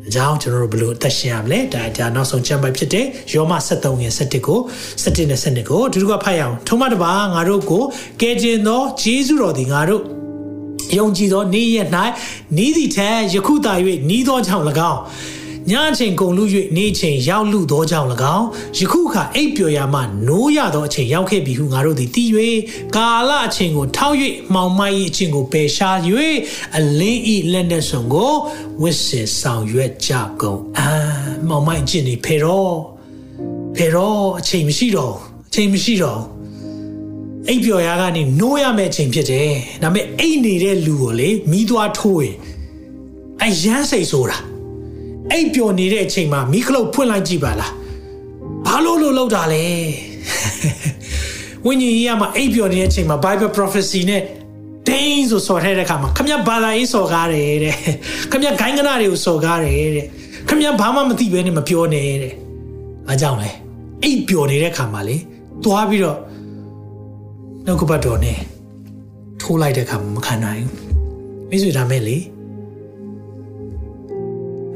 အကြောင်းကျွန်တော်တို့ဘလို့အသက်ရှင်ရမလဲဒါဒါနောက်ဆုံးချမ်းပိုက်ဖြစ်တဲ့ယောမ73ငယ်7ကို7နဲ့7ကိုဒီလိုကဖတ်ရအောင်ထုံးမတပါငါတို့ကိုကယ်တင်သောဂျေဇုတော်သည်ငါတို့ယုံကြည်သောနေ့ရက်၌ဤသည့်ထက်ယခုသာ၍ဤသောကြောင့်၎င်း ညအချိန်ကုန်လူ၍နေ့ချိန်ရောက်လူသောကြောင့်၎င်းယခုခါအိပ်ပျော်ရာမှနိုးရသောအချိန်ရောက်ခဲ့ပြီဟုငါတို့သည်သိ၍ကာလအချိန်ကိုထောက်၍မှောင်မိုင်း၏အချိန်ကိုပယ်ရှား၍အလင်းဤလက်နဲ့ဆုံကိုဝစ်စစ်ဆောင်ရွက်ကြကုန်အာမှောင်မိုင်းအချိန်နေဖေတော့ဖေတော့အချိန်မရှိတော့အချိန်မရှိတော့အိပ်ပျော်ရာကနေနိုးရမယ့်အချိန်ဖြစ်တယ်ဒါပေမဲ့အိပ်နေတဲ့လူကိုလေမိသွားထိုးရင်အရန်စိတ်ဆိုးတာ အိပ်ပျော်နေတဲ့အချိန်မှာမိခလုတ်ဖွင့်လိုက်ကြည့်ပါလားဘာလို့လို့လောက်တာလဲဝိညာဉ်ကြီးကမှအိပ်ပျော်နေတဲ့အချိန်မှာ Bible prophecy နဲ့ဒိန်းဆိုစော်ထဲတဲ့အခါမှာခမရဘာသာရေးစော်ကားတယ်တဲ့ခမရဂိုင်းကနာတွေကိုစော်ကားတယ်တဲ့ခမရဘာမှမသိဘဲနဲ့မပြောနဲ့တဲ့အားကြောင့်လဲအိပ်ပျော်နေတဲ့အခါမှာလေသွားပြီးတော့နှုတ်ကပတ်တော်နဲ့ထိုးလိုက်တဲ့အခါမှာမခံနိုင်ဘူးမိတ်ဆွေဒါမဲ့လေ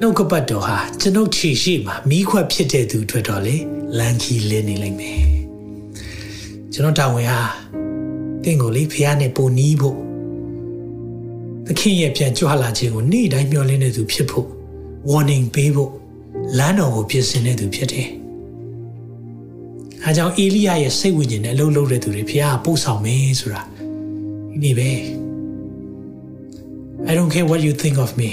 နှုတ်ကပတ်တော်ဟာကျွန်ုပ်ခြေရှိမှာမိခွက်ဖြစ်တဲ့သူအတွက်တော့လေလမ်းကြီးလင်းနေလိမ့်မယ်ကျွန်တော်တာဝန်ဟာတင့်ကိုလေဖះနဲ့ပုံနီးဖို့သခင်ရဲ့ပြန်ကြွလာခြင်းကိုနေ့တိုင်းမျှော်လင့်နေသူဖြစ်ဖို့ warning ပေးဖို့လမ်းတော်ကိုပြင်ဆင်နေသူဖြစ်တယ်အဲကြောင့်အေလိယရဲ့စိတ်ဝိညာဉ်နဲ့အလုပ်လုပ်တဲ့သူတွေဖះပို့ဆောင်မယ်ဆိုတာဒီနေ့ပဲ I don't care what you think of me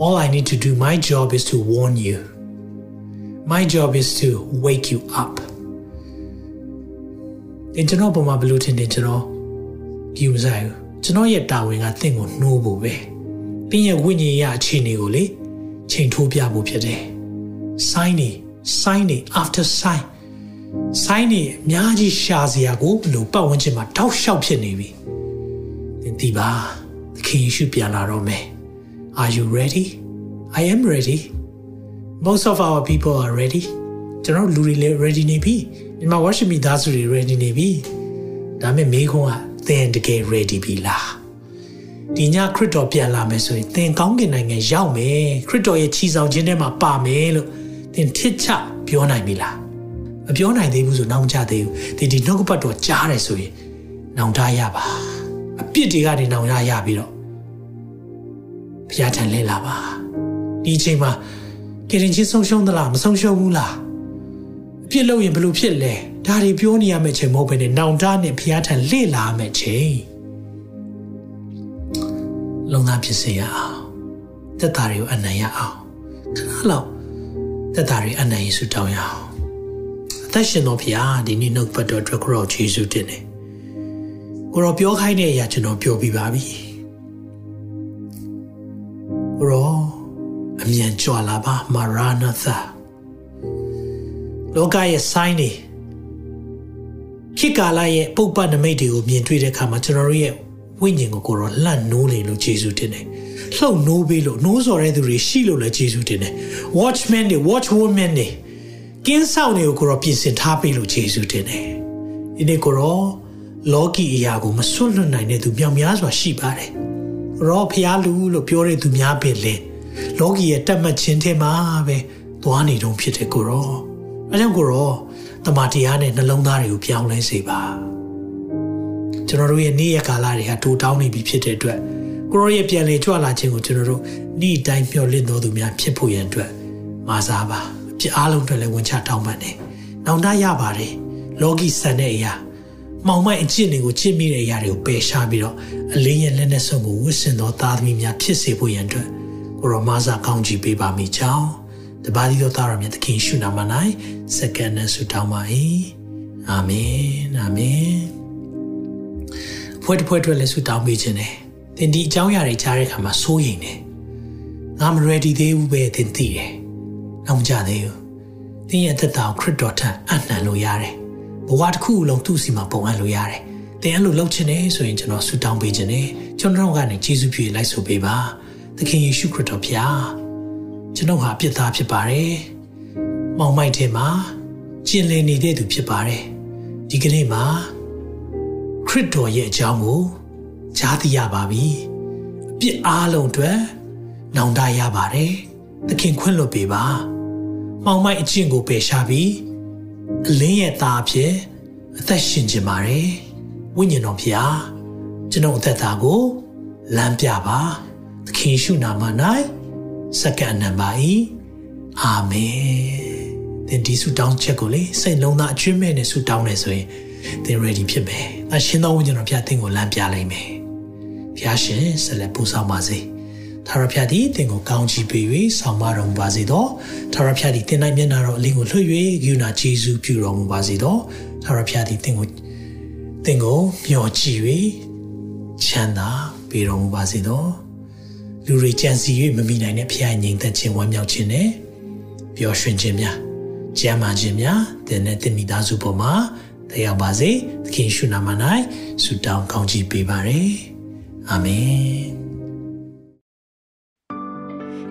all I need to do, my job is to warn you. My job is to wake you up. တင်ကျွန်တော်ပုံမှာဘလို့ထင်တယ်ကျွန်တော်ကြည့်မဆိုင်ဘူးကျွန်တော်ရဲ့တာဝန်ကတင့်ကိုနှိုးဖို့ပဲတင်းရဲ့ဝိညာဉ်ရအခြေအနေကိုလေချိန်ထိုးပြဖို့ဖြစ်တယ် sign နေ sign နေ after sign sign နေအများကြီးရှာစရာကိုဘလို့ပတ်ဝန်းကျင်မှာတောက်လျှောက်ဖြစ်နေပြီတင်ဒီပါသခင်ယေရှုပြန်လာတော့မယ် Are you ready? I am ready. Most of our people are ready. ကျွန်တော်လူတွေလည်း ready နေပြီဒီမှာ worship မိသားစုတွေ ready နေပြီဒါပေမဲ့မိခွန်းကသင်တကယ် ready ပြီလားဒီညခရစ်တော်ပြန်လာမယ်ဆိုရင်သင်ကောင်းကင်နိုင်ငံရောက်မယ်ခရစ်တော်ရဲ့ချီဆောင်ခြင်းထဲမှာပါမယ်လို့သင်ထစ်ချပြောနိုင်ပြီလားမပြောနိုင်သေးဘူးဆိုနောင်ကြသေးဘူးဒီဒီနှုတ်ကပတ်တော်ကြားတယ်ဆိုရင်နောင်တရပါအပြစ်တွေကနေနောင်ရရပြီးတော့ ဘုရားထံလဲလာပါဒီအချိန်မှာကရင်ချင်းဆုံးရှုံးသလားမဆုံးရှုံးဘူးလားအပြစ်လုပ်ရင်ဘလို့ဖြစ်လဲဒါတွေပြောနေရမယ့်ချိန်မဟုတ်ဘဲနဲ့နောင်တနဲ့ဘုရားထံလဲလာမယ့်ချိန်လုံသားဖြစ်စေရအောင်သက်တာတွေကိုအနံ့ရအောင်ခဏလောက်သက်တာတွေအနံ့ယေရှုတောင်းရအောင်အသက်ရှင်တော်ဖရာဒီနေ့နှုတ်ပတ်တော်အတွက်ကိုရောယေရှုတင်တယ်ကိုရောပြောခိုင်းတဲ့အရာကျွန်တော်ပြောပြပါပြီကို ရောအမြန်ကြွလာပါမာရနာသာလောကရဲ့ sign တွေခေတ်ကာလရဲ့ပုပ္ပနမိတ်တွေကိုမြင်တွေ့တဲ့အခါမှာကျွန်တော်တို့ရဲ့ဝိညာဉ်ကိုကိုရောလှန့်နိုးနေလို့ယေရှုတင်တယ်လှုပ်နိုးပေးလို့နိုးစော်တဲ့သူတွေရှိလို့လည်းယေရှုတင်တယ် watchman တွေ watch woman တွေကင်းဆောင်တွေကိုကိုရောပြင်ဆင်ထားပေးလို့ယေရှုတင်တယ်ဒီနေ့ကိုရောလောကီအရာကိုမစွန့်လွတ်နိုင်တဲ့သူမြောက်များစွာရှိပါတယ် ရောဖျားလူလို့ပြောတဲ့သူများပင်လေလောကီရဲ့တက်မှတ်ခြင်းထဲမှာပဲသွားနေတုံးဖြစ်တဲ့ကိုရောအဲကြောင့်ကိုရောတမန်တရားနဲ့နှလုံးသားတွေကိုပြောင်းလဲစေပါကျွန်တော်တို့ရဲ့နေ့ရက်ကာလတွေဟာတူတောင်းနေပြီဖြစ်တဲ့အတွက်ကိုရောရဲ့ပြန်လေကြွလာခြင်းကိုကျွန်တော်တို့နေ့တိုင်းမျှော်လင့်တော်သူများဖြစ်ဖို့ရန်အတွက်မာစားပါပြအားလုံးအတွက်လည်းဝန်ချတောင်းပန်တယ်။နောင်တရပါတယ်လောကီဆန်တဲ့အရာ မောင်မိုက်အကျင့်တွေကိုကျင့်မိတဲ့အရာတွေကိုပယ်ရှားပြီးတော့အလင်းရဲ့လက်နဲ့ဆုံးကိုဝတ်ဆင်သောသားသမီးများဖြစ်စေဖို့ရန်အတွက်ကိုရောမာစာကောင်းချီးပေးပါမိကြောင်းတပါးသီးသောသားတော်မြတ်သခင်ရှုနာမ၌စက္ကန့်နဲ့ဆုတောင်းပါ၏အာမင်အာမင်ဖွဲ့တစ်ဖွဲ့အတွက်လည်းဆုတောင်းပေးခြင်းတယ်သင်ဒီအကြောင်းအရာတွေကြားတဲ့အခါမှာစိုးရိမ်တယ်ငါမ ready သေးဘူးပဲသင်သိတယ်နောက်မကြသေးဘူးသင်ရဲ့သက်တာကိုခရစ်တော်ထံအနှံလို့ရတယ် ဘဝတစ်ခုလုံးသူ့စီမှာပုံအပ်လို့ရတယ်သင်အဲ့လိုလုပ်ချင်တယ်ဆိုရင်ကျွန်တော်ဆုတောင်းပေးခြင်းတယ်ကျွန်တော်ကနေယေရှုပြည့်လိုက်ဆိုပေးပါသခင်ယေရှုခရစ်တော်ဖျားကျွန်တော်ဟာပြစ်သားဖြစ်ပါတယ်မောင်မိုက်ထဲမှာကျင်လည်နေတဲ့သူဖြစ်ပါတယ်ဒီကနေ့မှာခရစ်တော်ရဲ့အကြောင်းကိုကြားသိရပါပြီအပြစ်အားလုံးအတွက်နောင်တရပါတယ်သခင်ခွင့်လွှတ်ပေးပါမောင်မိုက်အကျင့်ကိုပယ်ရှားပြီးအ လင်းရဲ့သားဖြစ်အသက်ရှင်ခြင်းပါတယ်ဝိညာဉ်တော်ဖျားကျွန်တော်အသက်တာကိုလမ်းပြပါသခင်ရှုနာမ၌စက္ကန့်နံပါ၏အာမင်သင်ဒီဆုတောင်းချက်ကိုလေစိတ်လုံးသားအကျွမ်းမဲ့နဲ့ဆုတောင်းနေဆိုရင်သင် ready ဖြစ်မယ်အရှင်သောဝိညာဉ်တော်ဖျားသင်ကိုလမ်းပြလိုက်မယ်ဖျားရှင်ဆက်လက်ပူဆောင်ပါစေ ထာဝရဘုရားသည်သင်ကိုကောင်းချီးပေး၍ဆောင်မတော်မူပါစေသောထာဝရဘုရားသည်သင်၌မျက်နာတော်အလင်းကိုလွှတ်၍ဂုဏကျေးဇူးပြုတော်မူပါစေသောထာဝရဘုရားသည်သင်ကိုသင်ကိုမျှော်ကြည့်၍ချမ်းသာပေးတော်မူပါစေသောလူတွေကြံစီ၍မမိနိုင်တဲ့ဖခင်ငြိမ်သက်ခြင်းဝမ်းမြောက်ခြင်းနဲ့ပျော်ရွှင်ခြင်းများကျမ်းမာခြင်းများသင်နဲ့သင်မိသားစုပေါ်မှာတရားပါစေသခင်ရှုနာမ၌ဆုတောင်းကောင်းချီးပေးပါရယ်အာမင်